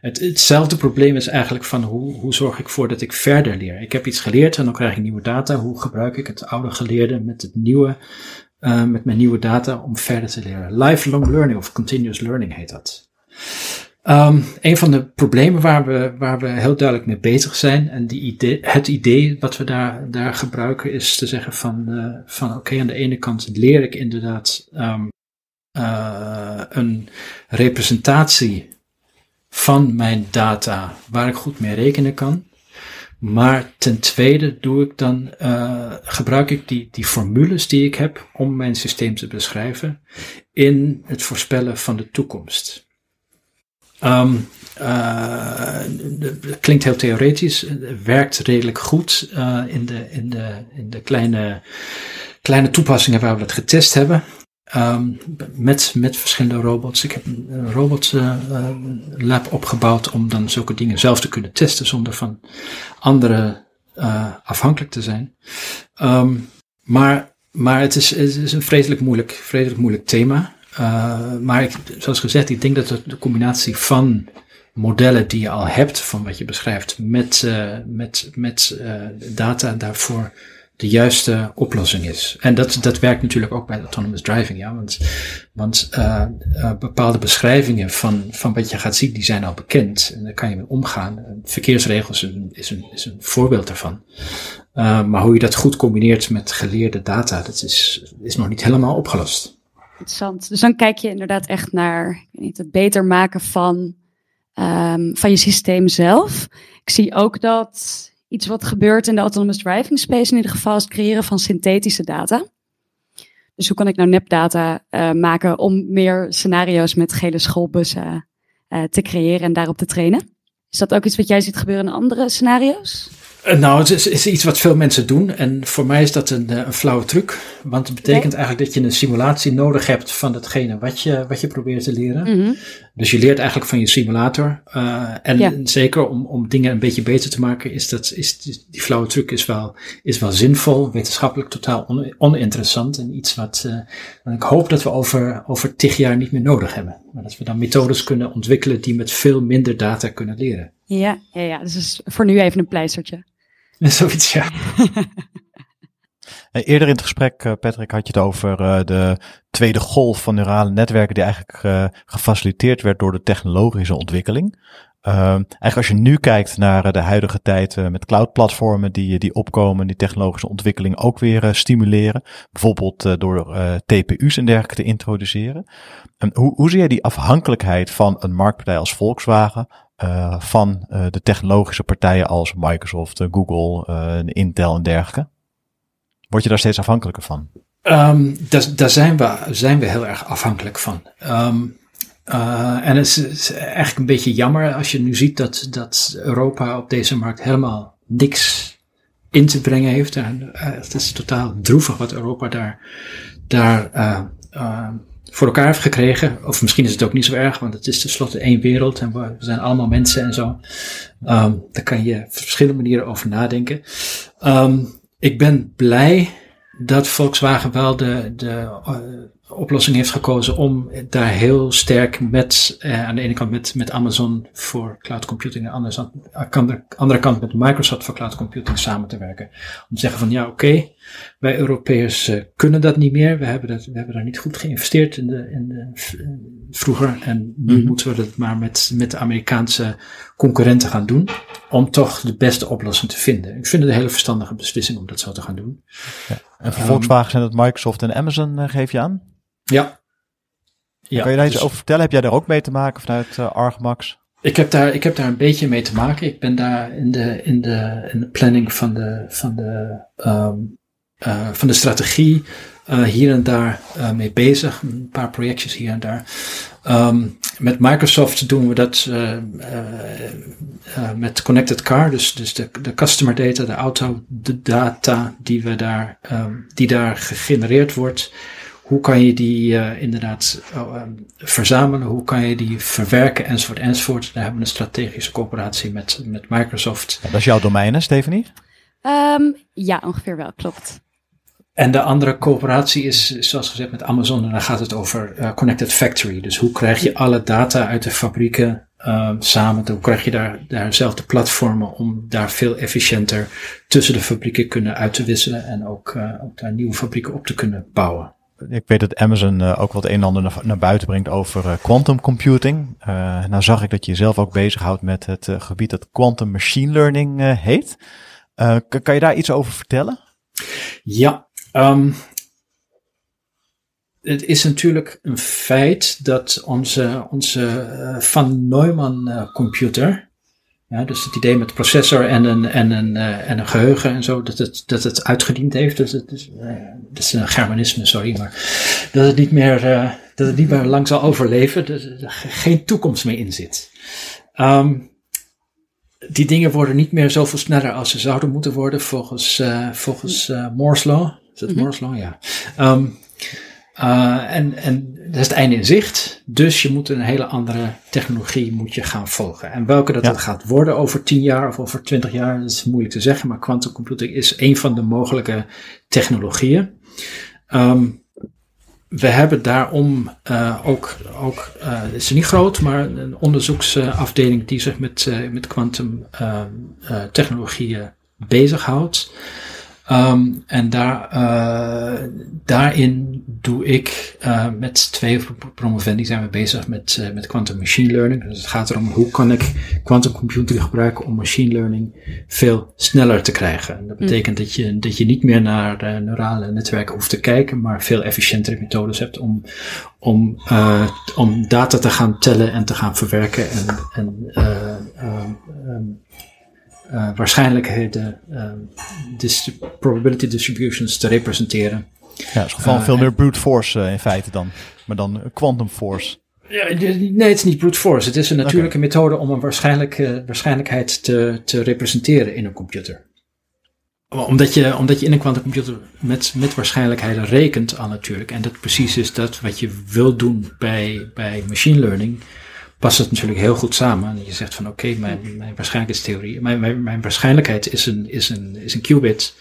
Speaker 1: Het, hetzelfde probleem is eigenlijk van hoe, hoe zorg ik ervoor dat ik verder leer. Ik heb iets geleerd en dan krijg ik nieuwe data. Hoe gebruik ik het oude geleerde met het nieuwe, uh, met mijn nieuwe data om verder te leren? Lifelong learning of continuous learning heet dat. Um, een van de problemen waar we, waar we heel duidelijk mee bezig zijn, en die het idee wat we daar, daar gebruiken, is te zeggen van, uh, van oké, aan de ene kant leer ik inderdaad um, uh, een representatie van mijn data waar ik goed mee rekenen kan. Maar ten tweede doe ik dan, uh, gebruik ik die, die formules die ik heb om mijn systeem te beschrijven in het voorspellen van de toekomst. Um, klinkt heel theoretisch, werkt redelijk goed uh, in, de, in, de, in de kleine, kleine toepassingen waar we het getest hebben. Um, met, met verschillende robots. Ik heb een robot uh, lab opgebouwd om dan zulke dingen zelf te kunnen testen zonder van anderen afhankelijk te zijn. Um, maar, maar het is, is een vreselijk moeilijk, vreselijk moeilijk thema. Uh, maar ik, zoals gezegd, ik denk dat de combinatie van modellen die je al hebt, van wat je beschrijft, met, uh, met, met uh, data daarvoor de juiste oplossing is. En dat, dat werkt natuurlijk ook bij autonomous driving, ja. Want, want bepaalde beschrijvingen van, van wat je gaat zien, die zijn al bekend. En daar kan je mee omgaan. Verkeersregels is een, is een, is een voorbeeld daarvan. maar hoe je dat goed combineert met geleerde data, dat is, is nog niet helemaal opgelost
Speaker 3: interessant. Dus dan kijk je inderdaad echt naar ik weet niet, het beter maken van, um, van je systeem zelf. Ik zie ook dat iets wat gebeurt in de autonomous driving space in ieder geval is het creëren van synthetische data. Dus hoe kan ik nou nepdata uh, maken om meer scenario's met gele schoolbussen uh, te creëren en daarop te trainen? Is dat ook iets wat jij ziet gebeuren in andere scenario's?
Speaker 1: Eh, nou, het is, is, iets wat veel mensen doen. En voor mij is dat een, eh, een flauwe truc. Want het betekent eigenlijk dat je een simulatie nodig hebt van datgene wat je, wat je probeert te leren. Mm -hmm. Dus je leert eigenlijk van je simulator. Uh, en ja. zeker om, om dingen een beetje beter te maken, is dat, is die flauwe truc is wel, is wel zinvol, wetenschappelijk totaal on, oninteressant. En iets wat uh, ik hoop dat we over, over tig jaar niet meer nodig hebben. Maar dat we dan methodes kunnen ontwikkelen die met veel minder data kunnen leren.
Speaker 3: Ja, ja, ja. dus is voor nu even een pleistertje.
Speaker 1: Zoiets, ja.
Speaker 5: Eerder in het gesprek, eh, Patrick, had je het over uh, de tweede golf van neurale netwerken die eigenlijk uh, gefaciliteerd werd door de technologische ontwikkeling. eigenlijk als je nu kijkt naar de huidige tijd met cloud-platformen die, die opkomen, die technologische ontwikkeling ook weer stimuleren. Bijvoorbeeld door TPU's en dergelijke te introduceren. En hoe, hoe zie je die afhankelijkheid van een marktpartij als Volkswagen van de technologische partijen als Microsoft, Google, Intel en dergelijke? Word je daar steeds afhankelijker van?
Speaker 1: Um, daar, zijn, we, zijn we heel erg afhankelijk van. Um, uh, en het is, eigenlijk een beetje jammer als je nu ziet dat, dat Europa op deze markt helemaal niks in te brengen heeft. En, uh, het is totaal droevig wat Europa daar, daar uh, voor elkaar heeft gekregen. Of misschien is het ook niet zo erg, want het is tenslotte één wereld en we zijn allemaal mensen en zo. Um, daar kan je op verschillende manieren over nadenken. Ik ben blij dat Volkswagen wel de, de uh, oplossing heeft gekozen om daar heel sterk met, uh, aan de ene kant met, met Amazon voor cloud computing en aan de andere kant met Microsoft voor cloud computing samen te werken. Om te zeggen van ja, oké, wij Europeërs uh, kunnen dat niet meer. We hebben, dat, we hebben daar niet goed geïnvesteerd in de, in de, vroeger en nu mm -hmm. moeten we dat maar met, met de Amerikaanse concurrenten gaan doen. Om toch de beste oplossing te vinden. Ik vind het een hele verstandige beslissing om dat zo te gaan doen.
Speaker 5: Ja. En voor um, Volkswagen zijn het Microsoft en Amazon, uh, geef je aan?
Speaker 1: Ja.
Speaker 5: ja kan je daar iets dus, over vertellen? Heb jij daar ook mee te maken vanuit uh, Argmax?
Speaker 1: Ik heb, daar, ik heb daar een beetje mee te maken. Ik ben daar in de, in de, in de planning van de, van de, um, uh, van de strategie uh, hier en daar uh, mee bezig. Een paar projectjes hier en daar. Um, met Microsoft doen we dat uh, met Connected Car. Dus, dus de, de customer data, de auto de data die, we daar, um, die daar gegenereerd wordt. Hoe kan je die inderdaad um, verzamelen? Hoe kan je die verwerken? Enzovoort, enzovoort. Daar hebben we een strategische coöperatie met, met Microsoft.
Speaker 5: Ja, dat is jouw domein, hè, Stephanie?
Speaker 3: ja, ongeveer wel, klopt.
Speaker 1: En de andere coöperatie is, zoals gezegd, met Amazon. En dan gaat het over uh, Connected Factory. Dus hoe krijg je alle data uit de fabrieken uh, samen? Hoe krijg je daar, daarzelfde platformen om daar veel efficiënter tussen de fabrieken kunnen uit te wisselen. En ook, uh, ook daar nieuwe fabrieken op te kunnen bouwen.
Speaker 5: Ik weet dat Amazon uh, ook wat een en ander naar, buiten brengt over quantum computing. Nou zag ik dat je jezelf ook bezighoudt met het gebied dat quantum machine learning heet. kan je daar iets over vertellen?
Speaker 1: Ja, Um, het is natuurlijk een feit dat onze, onze uh, Van Neumann uh, computer, ja, dus het idee met processor en een, en een, uh, en een geheugen en zo, dat het, dat het uitgediend heeft. Dus het is, dat is een Germanisme, sorry, maar dat het niet meer, dat het niet meer lang zal overleven, dat er geen toekomst meer in zit. Um, die dingen worden niet meer zoveel sneller als ze zouden moeten worden volgens, volgens Moore's Law. Is dat Law? Ja. Um, uh, en, en dat is het einde in zicht. Dus je moet een hele andere technologie moet je gaan volgen. En welke dat, ja. dat gaat worden over 10 jaar of over 20 jaar, dat is moeilijk te zeggen. Maar quantum computing is een van de mogelijke technologieën. Um, we hebben daarom uh, ook, ook uh, het is niet groot, maar een onderzoeksafdeling die zich met, uh, met quantum technologieën bezighoudt. Um, en daar, uh, daarin doe ik uh, met twee promovendi zijn we bezig met, uh, met quantum machine learning. Dus het gaat erom hoe kan ik quantum computing gebruiken om machine learning veel sneller te krijgen. En dat mm. betekent mm. dat, je, dat je niet meer naar neurale netwerken hoeft te kijken, maar veel efficiëntere methodes hebt om, om, om data te gaan tellen en te gaan verwerken en, en um, uh, waarschijnlijkheden, dis probability distributions te representeren.
Speaker 5: Ja, het is gewoon uh, veel meer brute force in feite dan, maar dan quantum force.
Speaker 1: Nee, het is niet brute force. Het is een natuurlijke okay. methode om een waarschijnlijkheid te, te representeren in een computer. Omdat je, omdat je in een quantumcomputer met, met waarschijnlijkheden rekent al natuurlijk. En dat precies is dat wat je wil doen bij, bij machine learning past het natuurlijk heel goed samen. En je zegt van oké, okay, mijn, mijn waarschijnlijkheidstheorie, mijn, mijn, mijn waarschijnlijkheid is een, is een, is een qubit.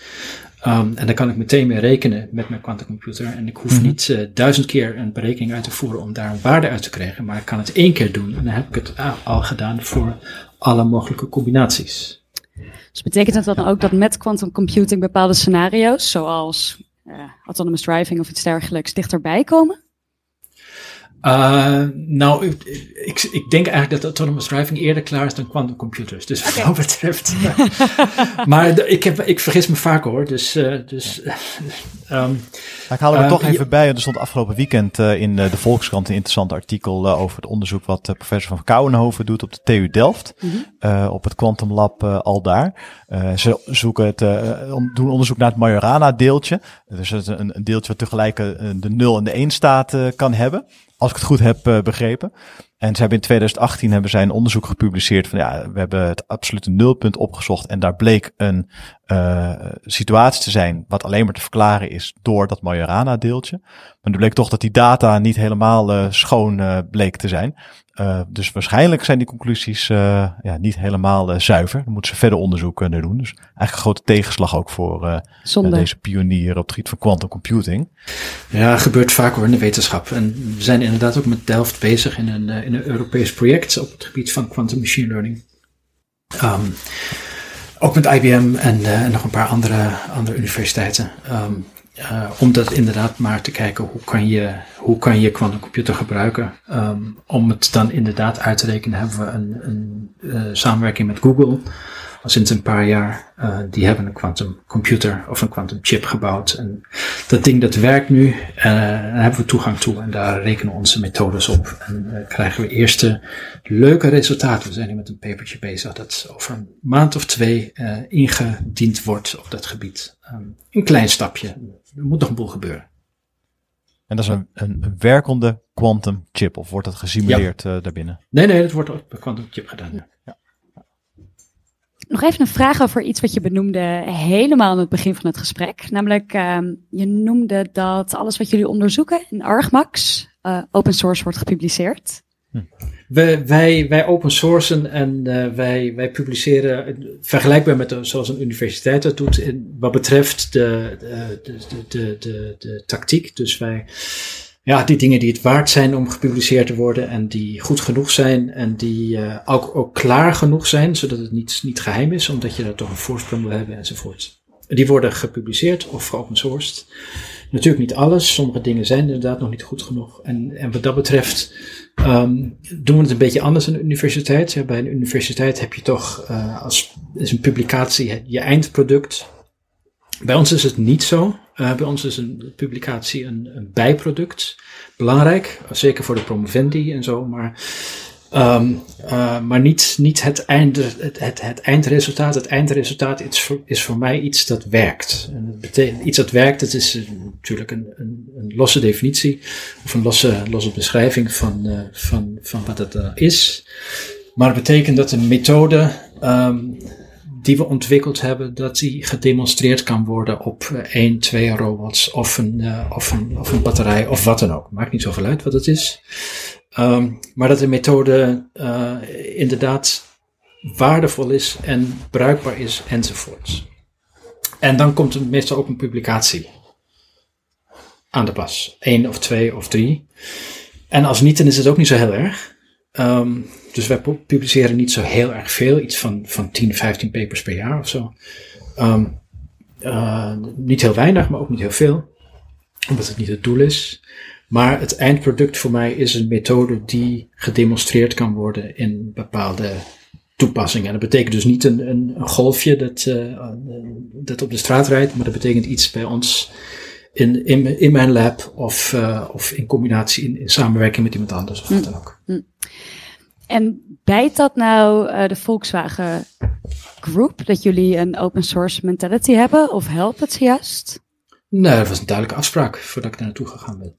Speaker 1: Um, en daar kan ik meteen mee rekenen met mijn quantumcomputer. En ik hoef mm -hmm. niet uh, duizend keer een berekening uit te voeren om daar een waarde uit te krijgen. Maar ik kan het één keer doen en dan heb ik het al gedaan voor alle mogelijke combinaties.
Speaker 3: Dus betekent dat dan ook dat met quantum computing bepaalde scenario's, zoals uh, autonomous driving of iets dergelijks, dichterbij komen?
Speaker 1: Uh, nou, ik, ik, ik, denk eigenlijk dat autonomous driving eerder klaar is dan quantum computers. Dus wat dat betreft. maar ik, heb, ik vergis me vaak hoor. Dus, uh, dus
Speaker 5: um, ik haal er uh, toch even bij. Er stond afgelopen weekend in de Volkskrant een interessant artikel over het onderzoek wat professor van Kouwenhoven doet op de TU Delft. -hmm. op het Quantum Lab al daar. ze zoeken het, doen onderzoek naar het Majorana deeltje. Dus een, een deeltje wat tegelijk de 0 en de 1 staat kan hebben. Als ik het goed heb uh, begrepen. En ze hebben in 2018 hebben zij een onderzoek gepubliceerd van ja, we hebben het absolute nulpunt opgezocht en daar bleek een uh, situatie te zijn wat alleen maar te verklaren is door dat Majorana deeltje. Maar er bleek toch dat die data niet helemaal uh, schoon bleek te zijn. Uh, dus waarschijnlijk zijn die conclusies uh, ja, niet helemaal uh, zuiver. Dan moeten ze verder onderzoek naar doen. Dus eigenlijk een grote tegenslag ook voor deze pionier op het gebied van quantum computing.
Speaker 1: Ja, gebeurt vaak hoor in de wetenschap. En we zijn inderdaad ook met Delft bezig in een, in een Europees project op het gebied van quantum machine learning. Um, ook met IBM en nog een paar andere, andere universiteiten. Um, uh, om dat inderdaad maar te kijken hoe kan je, hoe kan je quantumcomputer gebruiken. Um, om het dan inderdaad uit te rekenen hebben we een, een uh, samenwerking met Google sinds een paar jaar. Uh, die hebben een quantum computer of een quantum chip gebouwd. En dat ding dat werkt nu. Daar hebben we toegang toe. En daar rekenen onze methodes op. En krijgen we eerste leuke resultaten. We zijn nu met een papertje bezig dat over een maand of twee ingediend wordt op dat gebied. Um, een klein stapje. Er moet nog een boel gebeuren.
Speaker 5: En dat is een, een, werkende quantum chip, of wordt dat gesimuleerd ja. daarbinnen?
Speaker 1: Nee, nee, dat wordt op een quantum chip gedaan. Ja. ja.
Speaker 3: Nog even een vraag over iets wat je benoemde helemaal aan het begin van het gesprek. Namelijk, uh, je noemde dat alles wat jullie onderzoeken in Argmax uh, open source wordt gepubliceerd.
Speaker 1: Hm. We, wij, wij open sourcen en uh, wij, wij publiceren vergelijkbaar met de, zoals een universiteit dat doet in, wat betreft de, de, de, de, de, tactiek. Dus wij ja, die dingen die het waard zijn om gepubliceerd te worden en die goed genoeg zijn en die ook, ook klaar genoeg zijn, zodat het niet, niet geheim is, omdat je daar toch een voorsprong wil hebben enzovoort. Die worden gepubliceerd of geopen sourced. Natuurlijk niet alles, sommige dingen zijn inderdaad nog niet goed genoeg. En, en wat dat betreft um, doen we het een beetje anders aan de universiteit. Bij een universiteit heb je toch uh, als is een publicatie je eindproduct. Bij ons is het niet zo. Uh, bij ons is een publicatie een, een, bijproduct. Belangrijk, zeker voor de promovendi en zo, maar, um, uh, maar niet, niet het, eind, het, het, eindresultaat. Het eindresultaat is voor, is voor mij iets dat werkt. En betekent, iets dat werkt, dat is natuurlijk een, een, een losse definitie of een losse, losse beschrijving van, uh, van, van wat het is. Maar het betekent dat een methode um, die we ontwikkeld hebben, dat die gedemonstreerd kan worden op één, twee robots of een, of, een, of een batterij of wat dan ook. Maakt niet zoveel uit wat het is. Um, maar dat de methode uh, inderdaad waardevol is en bruikbaar is enzovoorts. En dan komt er meestal ook een publicatie aan de pas. Eén of twee of drie. En als niet, dan is het ook niet zo heel erg. Um, dus wij publiceren niet zo heel erg veel, iets van, van 10, 15 papers per jaar of zo. Um, uh, niet heel weinig, maar ook niet heel veel, omdat het niet het doel is. Maar het eindproduct voor mij is een methode die gedemonstreerd kan worden in bepaalde toepassingen. En dat betekent dus niet een, een, een golfje dat, uh, dat op de straat rijdt, maar dat betekent iets bij ons in, in, in mijn lab of, uh, of in combinatie in, in, samenwerking met iemand anders of wat dan ook. Mm.
Speaker 3: En bijt dat nou uh, de Volkswagen Group, dat jullie een open source mentality hebben, of helpt het juist?
Speaker 1: Nee, dat was een duidelijke afspraak voordat ik daar naartoe gegaan ben.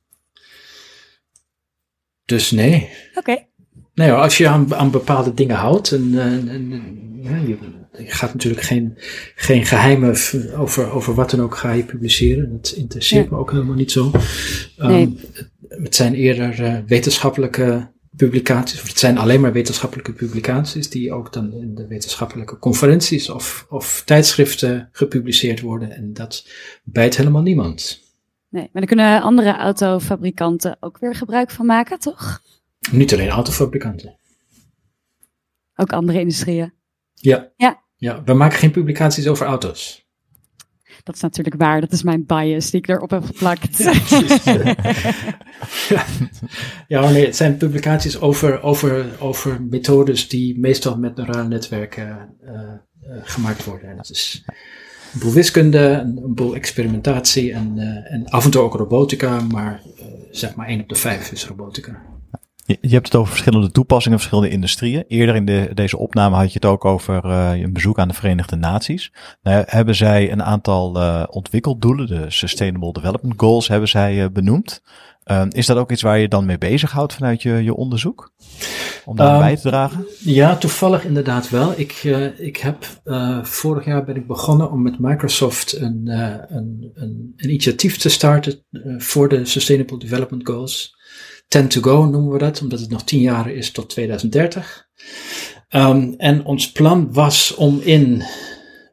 Speaker 1: Dus nee.
Speaker 3: Oké. Okay.
Speaker 1: Nee als je aan, aan bepaalde dingen houdt, en, en, en ja, je, je, gaat natuurlijk geen, geen geheimen over, over wat dan ook ga je publiceren. Dat interesseert ja. me ook helemaal niet zo. Nee. Um, het, het, zijn eerder uh, wetenschappelijke publicaties, of het zijn alleen maar wetenschappelijke publicaties, die ook dan in de wetenschappelijke conferenties of, of tijdschriften gepubliceerd worden. En dat bijt helemaal niemand.
Speaker 3: Nee, maar daar kunnen andere autofabrikanten ook weer gebruik van maken, toch?
Speaker 1: Niet alleen autofabrikanten.
Speaker 3: Ook andere industrieën.
Speaker 1: Ja. Ja. Ja, we maken geen publicaties over auto's.
Speaker 3: Dat is natuurlijk waar. Dat is mijn bias die ik erop heb geplakt.
Speaker 1: Ja, Ja, nee, het zijn publicaties over, over, over methodes die meestal met neurale netwerken uh, uh, gemaakt worden. En het is een boel wiskunde, een, boel experimentatie en, uh, en af en toe ook robotica, maar zeg maar 1 op de 5 is robotica.
Speaker 5: Je, hebt het over verschillende toepassingen, verschillende industrieën. Eerder in de, deze opname had je het ook over uh, een bezoek aan de Verenigde Naties. Nou, hebben zij een aantal uh, ontwikkeldoelen, de Sustainable Development Goals, hebben zij benoemd. Uh, is dat ook iets waar je dan mee bezighoudt vanuit je, je onderzoek? Om daar um, bij te dragen?
Speaker 1: Ja, toevallig inderdaad wel. Ik, uh, ik heb uh, vorig jaar ben ik begonnen om met Microsoft een, een, een, een, initiatief te starten voor de Sustainable Development Goals. 10 to go noemen we dat, omdat het nog 10 jaar is tot 2030. Um, en ons plan was om in,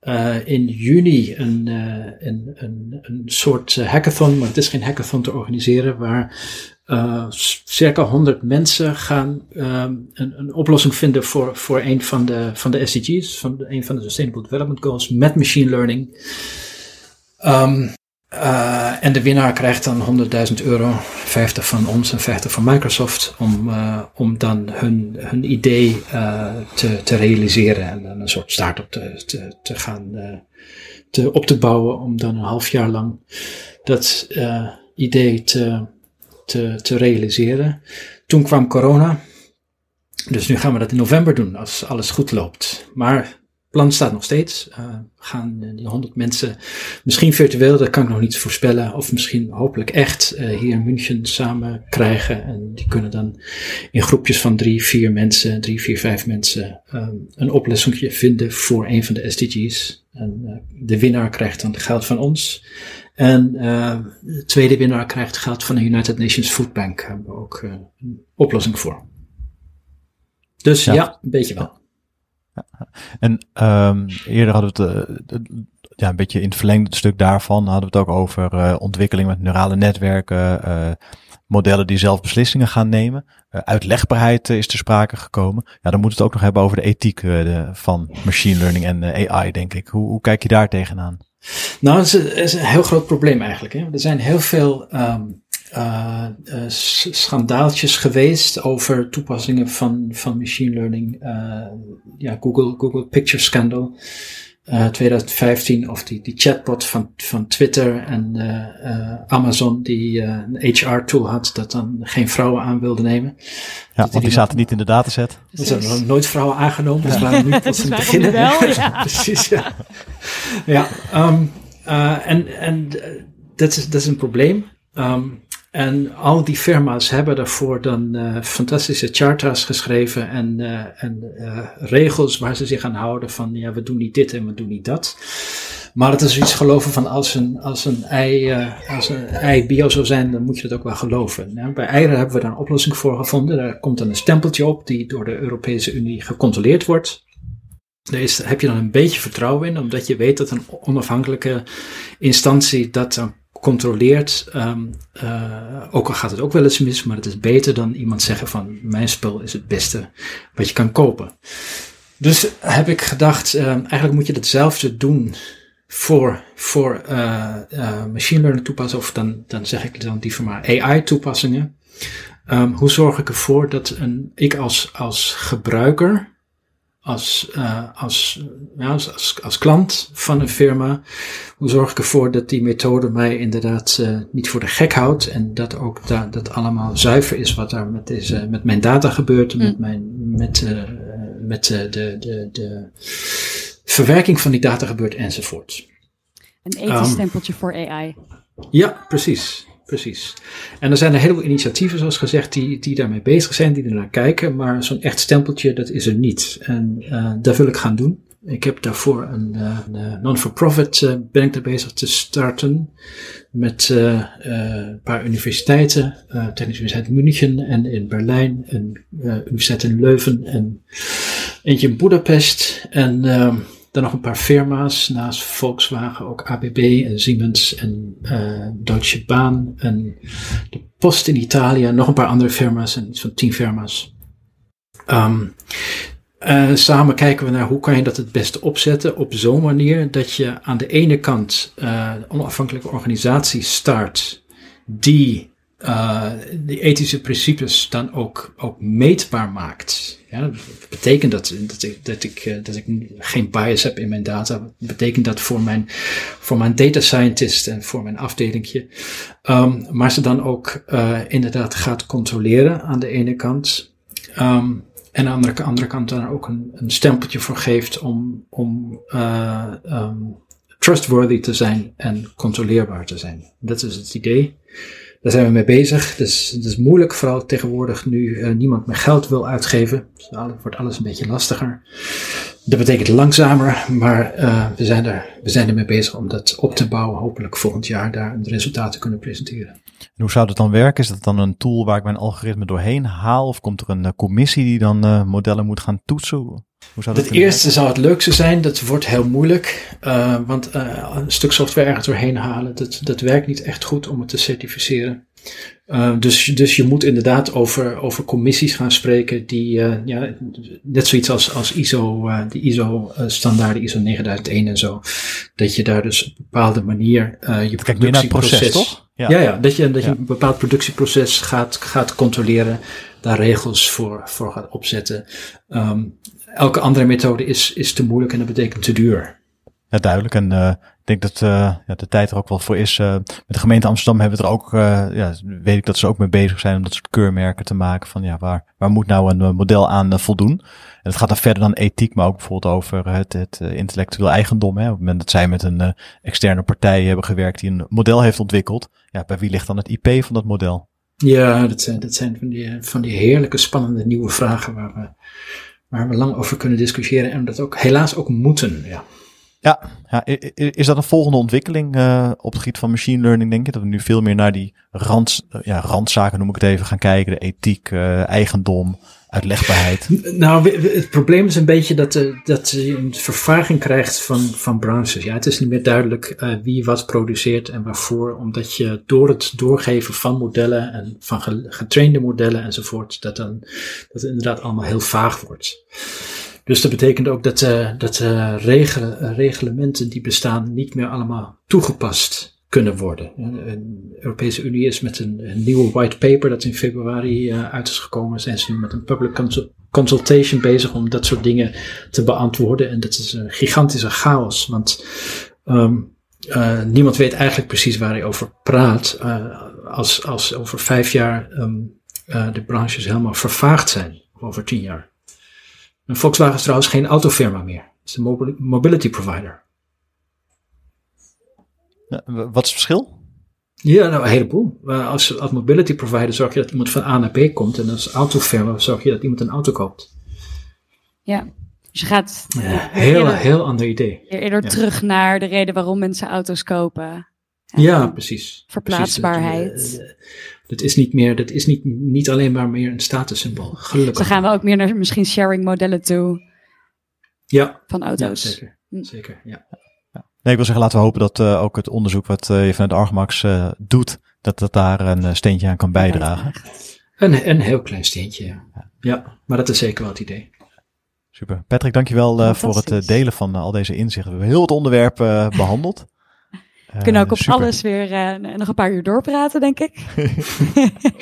Speaker 1: uh, in juni een, uh, een, een, een soort hackathon, maar het is geen hackathon te organiseren, waar circa 100 mensen gaan um, een, een oplossing vinden voor, voor een van de, van de SDG's, van een van de Sustainable Development Goals met machine learning. Uh, en de winnaar krijgt dan 100.000 euro, 50 van ons en 50 van Microsoft, om, uh, om dan hun, hun idee uh, te, te realiseren en dan een soort start-up te, te, te gaan te, op te bouwen, om dan een half jaar lang dat idee te, te, te realiseren. Toen kwam corona, dus nu gaan we dat in november doen, als alles goed loopt. Maar plan staat nog steeds. Uh, gaan die 100 mensen misschien virtueel, dat kan ik nog niet voorspellen, of misschien hopelijk echt uh, hier in München samen krijgen. En die kunnen dan in groepjes van drie, vier mensen, drie, vier, vijf mensen um, een oplossing vinden voor een van de SDG's. En uh, de winnaar krijgt dan geld van ons. En de tweede winnaar krijgt geld van de United Nations Food Bank. Daar hebben we ook een oplossing voor. Dus ja, ja een beetje wel.
Speaker 5: En um, eerder hadden we het uh, ja, een beetje in het verlengde stuk daarvan hadden we het ook over uh, ontwikkeling met neurale netwerken, uh, modellen die zelf beslissingen gaan nemen. uitlegbaarheid is ter sprake gekomen. Ja, dan moet het ook nog hebben over de ethiek van machine learning en AI, denk ik. Hoe, hoe kijk je daar tegenaan?
Speaker 1: Nou, het is, een heel groot probleem eigenlijk. Hè? Er zijn heel veel um, uh, uh, schandaaltjes geweest over toepassingen van, van machine learning. Uh, ja, Google, Google Picture Scandal. 2015 of die, die chatbot van, van Twitter en Amazon die een HR tool had dat dan geen vrouwen aan wilde nemen.
Speaker 5: Ja, want die, die zaten niet in de dataset.
Speaker 1: Er zijn nooit vrouwen aangenomen, dus waarom niet tot het beginnen?
Speaker 3: Wel, ja.
Speaker 1: Precies, ja. ja um, en en dat, is, dat is een probleem. Um, en al die firma's hebben daarvoor dan uh, fantastische charters geschreven en, uh, en uh, regels waar ze zich aan houden van ja, we doen niet dit en we doen niet dat. Maar het is iets geloven van als een, als een ei, als een ei bio zou zijn, dan moet je dat ook wel geloven. Ja, bij eieren hebben we daar een oplossing voor gevonden. Daar komt dan een stempeltje op die door de Europese Unie gecontroleerd wordt. Daar heb je dan een beetje vertrouwen in, omdat je weet dat een onafhankelijke instantie dat controleert, um, uh, ook al gaat het ook wel eens mis, maar het is beter dan iemand zeggen van mijn spul is het beste wat je kan kopen. Dus heb ik gedacht, um, eigenlijk moet je hetzelfde doen voor, voor uh, uh, machine learning toepassingen, of dan, dan zeg ik dan die maar AI toepassingen. Um, hoe zorg ik ervoor dat een, ik als, als gebruiker als, uh, als, ja, als, als, klant van een firma, hoe zorg ik ervoor dat die methode mij inderdaad uh, niet voor de gek houdt en dat ook da dat allemaal zuiver is wat daar met, deze, met mijn data gebeurt, mm. met, mijn, met, uh, met de, de, de verwerking van die data gebeurt enzovoort.
Speaker 3: Een ethisch stempeltje um, voor AI.
Speaker 1: Ja, precies precies. En er zijn een heleboel initiatieven, zoals gezegd, die, die daarmee bezig zijn, die ernaar kijken. Maar zo'n echt stempeltje, dat is er niet. En uh, dat wil ik gaan doen. Ik heb daarvoor een, uh, een non-for-profit uh, ben ik daar bezig te starten. Met een paar universiteiten. Technische Universiteit München en in Berlijn. En Universiteit in Leuven. En eentje in Budapest. En ehm, dan nog een paar firma's naast Volkswagen, ook ABB en Siemens en uh, Deutsche Bahn en de Post in Italië. Nog een paar andere firma's en iets van tien firma's. Um, uh, samen kijken we naar hoe kan je dat het beste opzetten op zo'n manier dat je aan de ene kant uh, onafhankelijke organisatie start die uh, die ethische principes dan ook, ook meetbaar maakt. Ja, dat betekent dat, dat, ik, dat, ik, uh, dat ik geen bias heb in mijn data. Dat betekent dat voor mijn, voor mijn data scientist en voor mijn afdelingje. Um, maar ze dan ook uh, inderdaad gaat controleren aan de ene kant. Um, en aan de andere kant dan ook een, een stempeltje voor geeft om, om um, trustworthy te zijn en controleerbaar te zijn. Dat is het idee. Daar zijn we mee bezig. Dus het is moeilijk, vooral tegenwoordig nu uh, niemand meer geld wil uitgeven. Dus wordt alles een beetje lastiger. Dat betekent langzamer, maar uh, we, zijn er, we zijn ermee bezig om dat op te bouwen. Hopelijk volgend jaar daar een resultaat te kunnen presenteren.
Speaker 5: En hoe zou dat dan werken? Is dat dan een tool waar ik mijn algoritme doorheen haal? Of komt er een uh, commissie die dan modellen moet gaan toetsen?
Speaker 1: Hoe zou dat het eerste werken? zou het leukste zijn. Dat wordt heel moeilijk. Uh, want een stuk software ergens doorheen halen, dat, dat werkt niet echt goed om het te certificeren. Uh, dus, dus je moet inderdaad over, over commissies gaan spreken die, ja, net zoiets als, als ISO, die ISO-standaarden, ISO 9001 en zo, dat je daar dus op een bepaalde manier je productieproces,
Speaker 5: proces, toch?
Speaker 1: Ja. ja, ja, dat je, dat je een bepaald productieproces gaat, gaat controleren, daar regels voor, voor gaat opzetten. Um, elke andere methode is, is te moeilijk en dat betekent te duur.
Speaker 5: Ja, duidelijk. En uh, ik denk dat uh, ja, de tijd er ook wel voor is. Uh, met de gemeente Amsterdam hebben we er ook, ja, weet ik dat ze ook mee bezig zijn om dat soort keurmerken te maken. Van ja, waar, waar moet nou een model aan voldoen? En het gaat dan verder dan ethiek, maar ook bijvoorbeeld over het, het intellectueel eigendom. Hè. Op het moment dat zij met een externe partij hebben gewerkt die een model heeft ontwikkeld. Ja, bij wie ligt dan het IP van dat model?
Speaker 1: Ja, dat zijn, dat zijn van, die, van die heerlijke spannende nieuwe vragen waar we, waar we lang over kunnen discussiëren en dat ook helaas ook moeten. Ja.
Speaker 5: Ja, ja, is dat een volgende ontwikkeling uh, op het gebied van machine learning, denk je? Dat we nu veel meer naar die rand, ja, randzaken, noem ik het even, gaan kijken. De ethiek, uh, eigendom, uitlegbaarheid.
Speaker 1: Nou, het probleem is een beetje dat, uh, dat je een vervaging krijgt van, van branches. Ja, het is niet meer duidelijk uh, wie wat produceert en waarvoor. Omdat je door het doorgeven van modellen en van getrainde modellen enzovoort, dat, dan, dat het inderdaad allemaal heel vaag wordt. Dus dat betekent ook dat, uh, dat uh, regelen, reglementen die bestaan niet meer allemaal toegepast kunnen worden. De Europese Unie is met een, een nieuwe white paper dat in februari uh, uit is gekomen. Zijn ze nu met een public consultation bezig om dat soort dingen te beantwoorden. En dat is een gigantische chaos, want um, niemand weet eigenlijk precies waar hij over praat. als, als over vijf jaar um, de branches helemaal vervaagd zijn, over tien jaar. En Volkswagen is trouwens geen autofirma meer. Het is een mobility provider.
Speaker 5: Wat is het verschil?
Speaker 1: Ja, nou, een heleboel. Als, als mobility provider zorg je dat iemand van A naar B komt. En als autofirma zorg je dat iemand een auto koopt.
Speaker 3: Ja, dus je gaat...
Speaker 1: Ja, heel, eerder, heel ander idee.
Speaker 3: Eerder ja. terug naar de reden waarom mensen auto's kopen.
Speaker 1: Ja, ja precies.
Speaker 3: Verplaatsbaarheid.
Speaker 1: Precies. Dat is niet meer, dat is niet, niet alleen maar meer een statussymbool. Gelukkig.
Speaker 3: Dan gaan we ook meer naar misschien sharing modellen toe.
Speaker 1: Ja.
Speaker 3: Van auto's.
Speaker 1: Ja, zeker. Zeker, ja.
Speaker 5: Nee, ik wil zeggen, laten we hopen dat uh, ook het onderzoek wat uh, je vanuit Argmax uh, doet, dat dat daar een steentje aan kan bijdragen.
Speaker 1: Een, een heel klein steentje, ja. ja. maar dat is zeker wel het idee.
Speaker 5: Super. Patrick, dankjewel voor het delen van al deze inzichten. We hebben heel het onderwerp behandeld.
Speaker 3: We kunnen ook op super. alles weer uh, nog een paar uur doorpraten, denk ik.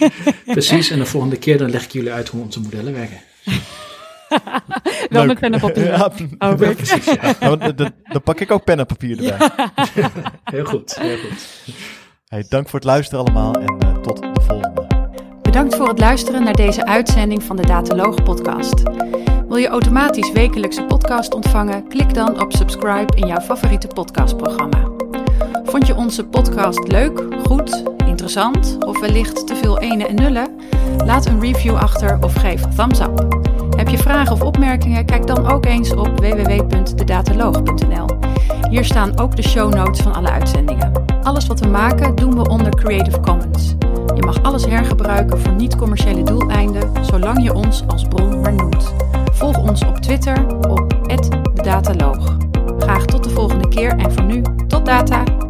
Speaker 1: Precies, en de volgende keer dan leg ik jullie uit hoe onze modellen werken.
Speaker 3: Wel met pen en papier. Ja,
Speaker 5: oh, ja, precies, ja. dan, dan, dan, pak ik ook pen en papier erbij.
Speaker 1: heel goed, heel goed.
Speaker 5: Hey, dank voor het luisteren allemaal en uh, tot de volgende.
Speaker 2: Bedankt voor het luisteren naar deze uitzending van de Dataloog podcast. Wil je automatisch wekelijkse podcast ontvangen? Klik dan op subscribe in jouw favoriete podcastprogramma. Vond je onze podcast leuk, goed, interessant of wellicht te veel ene en nullen? Laat een review achter of geef thumbs up. Heb je vragen of opmerkingen? Kijk dan ook eens op www.dedataloog.nl. Hier staan ook de show notes van alle uitzendingen. Alles wat we maken doen we onder Creative Commons. Je mag alles hergebruiken voor niet-commerciële doeleinden, zolang je ons als bron maar noemt. Volg ons op Twitter op @dedataloog. Graag tot de volgende keer en voor nu, tot data!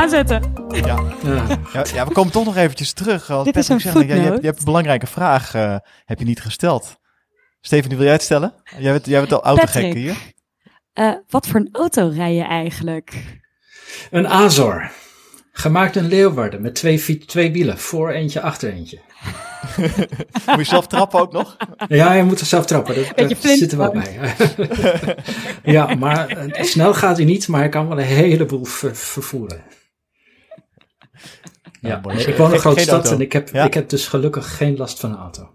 Speaker 3: Aanzetten.
Speaker 5: Ja. Ja. ja, we komen toch nog eventjes terug.
Speaker 3: Dit is een
Speaker 5: zegt, ja, je, hebt, je hebt een belangrijke vraag uh, heb je niet gesteld. Steven, wil jij het stellen? Jij bent, jij bent al autogek
Speaker 3: Patrick.
Speaker 5: hier.
Speaker 3: Eh, wat voor een auto rij je eigenlijk?
Speaker 1: Een Azor. Gemaakt in Leeuwarden met twee, twee wielen. Voor eentje, achter eentje.
Speaker 5: Moet je zelf trappen ook nog?
Speaker 1: Ja, je moet er zelf trappen. Dat, dat zit er wel bij. ja, maar eh, snel gaat hij niet, maar hij kan wel een heleboel ver- vervoeren. Ja, ik woon in een grote stad en ik heb, ik heb dus gelukkig geen last van een auto.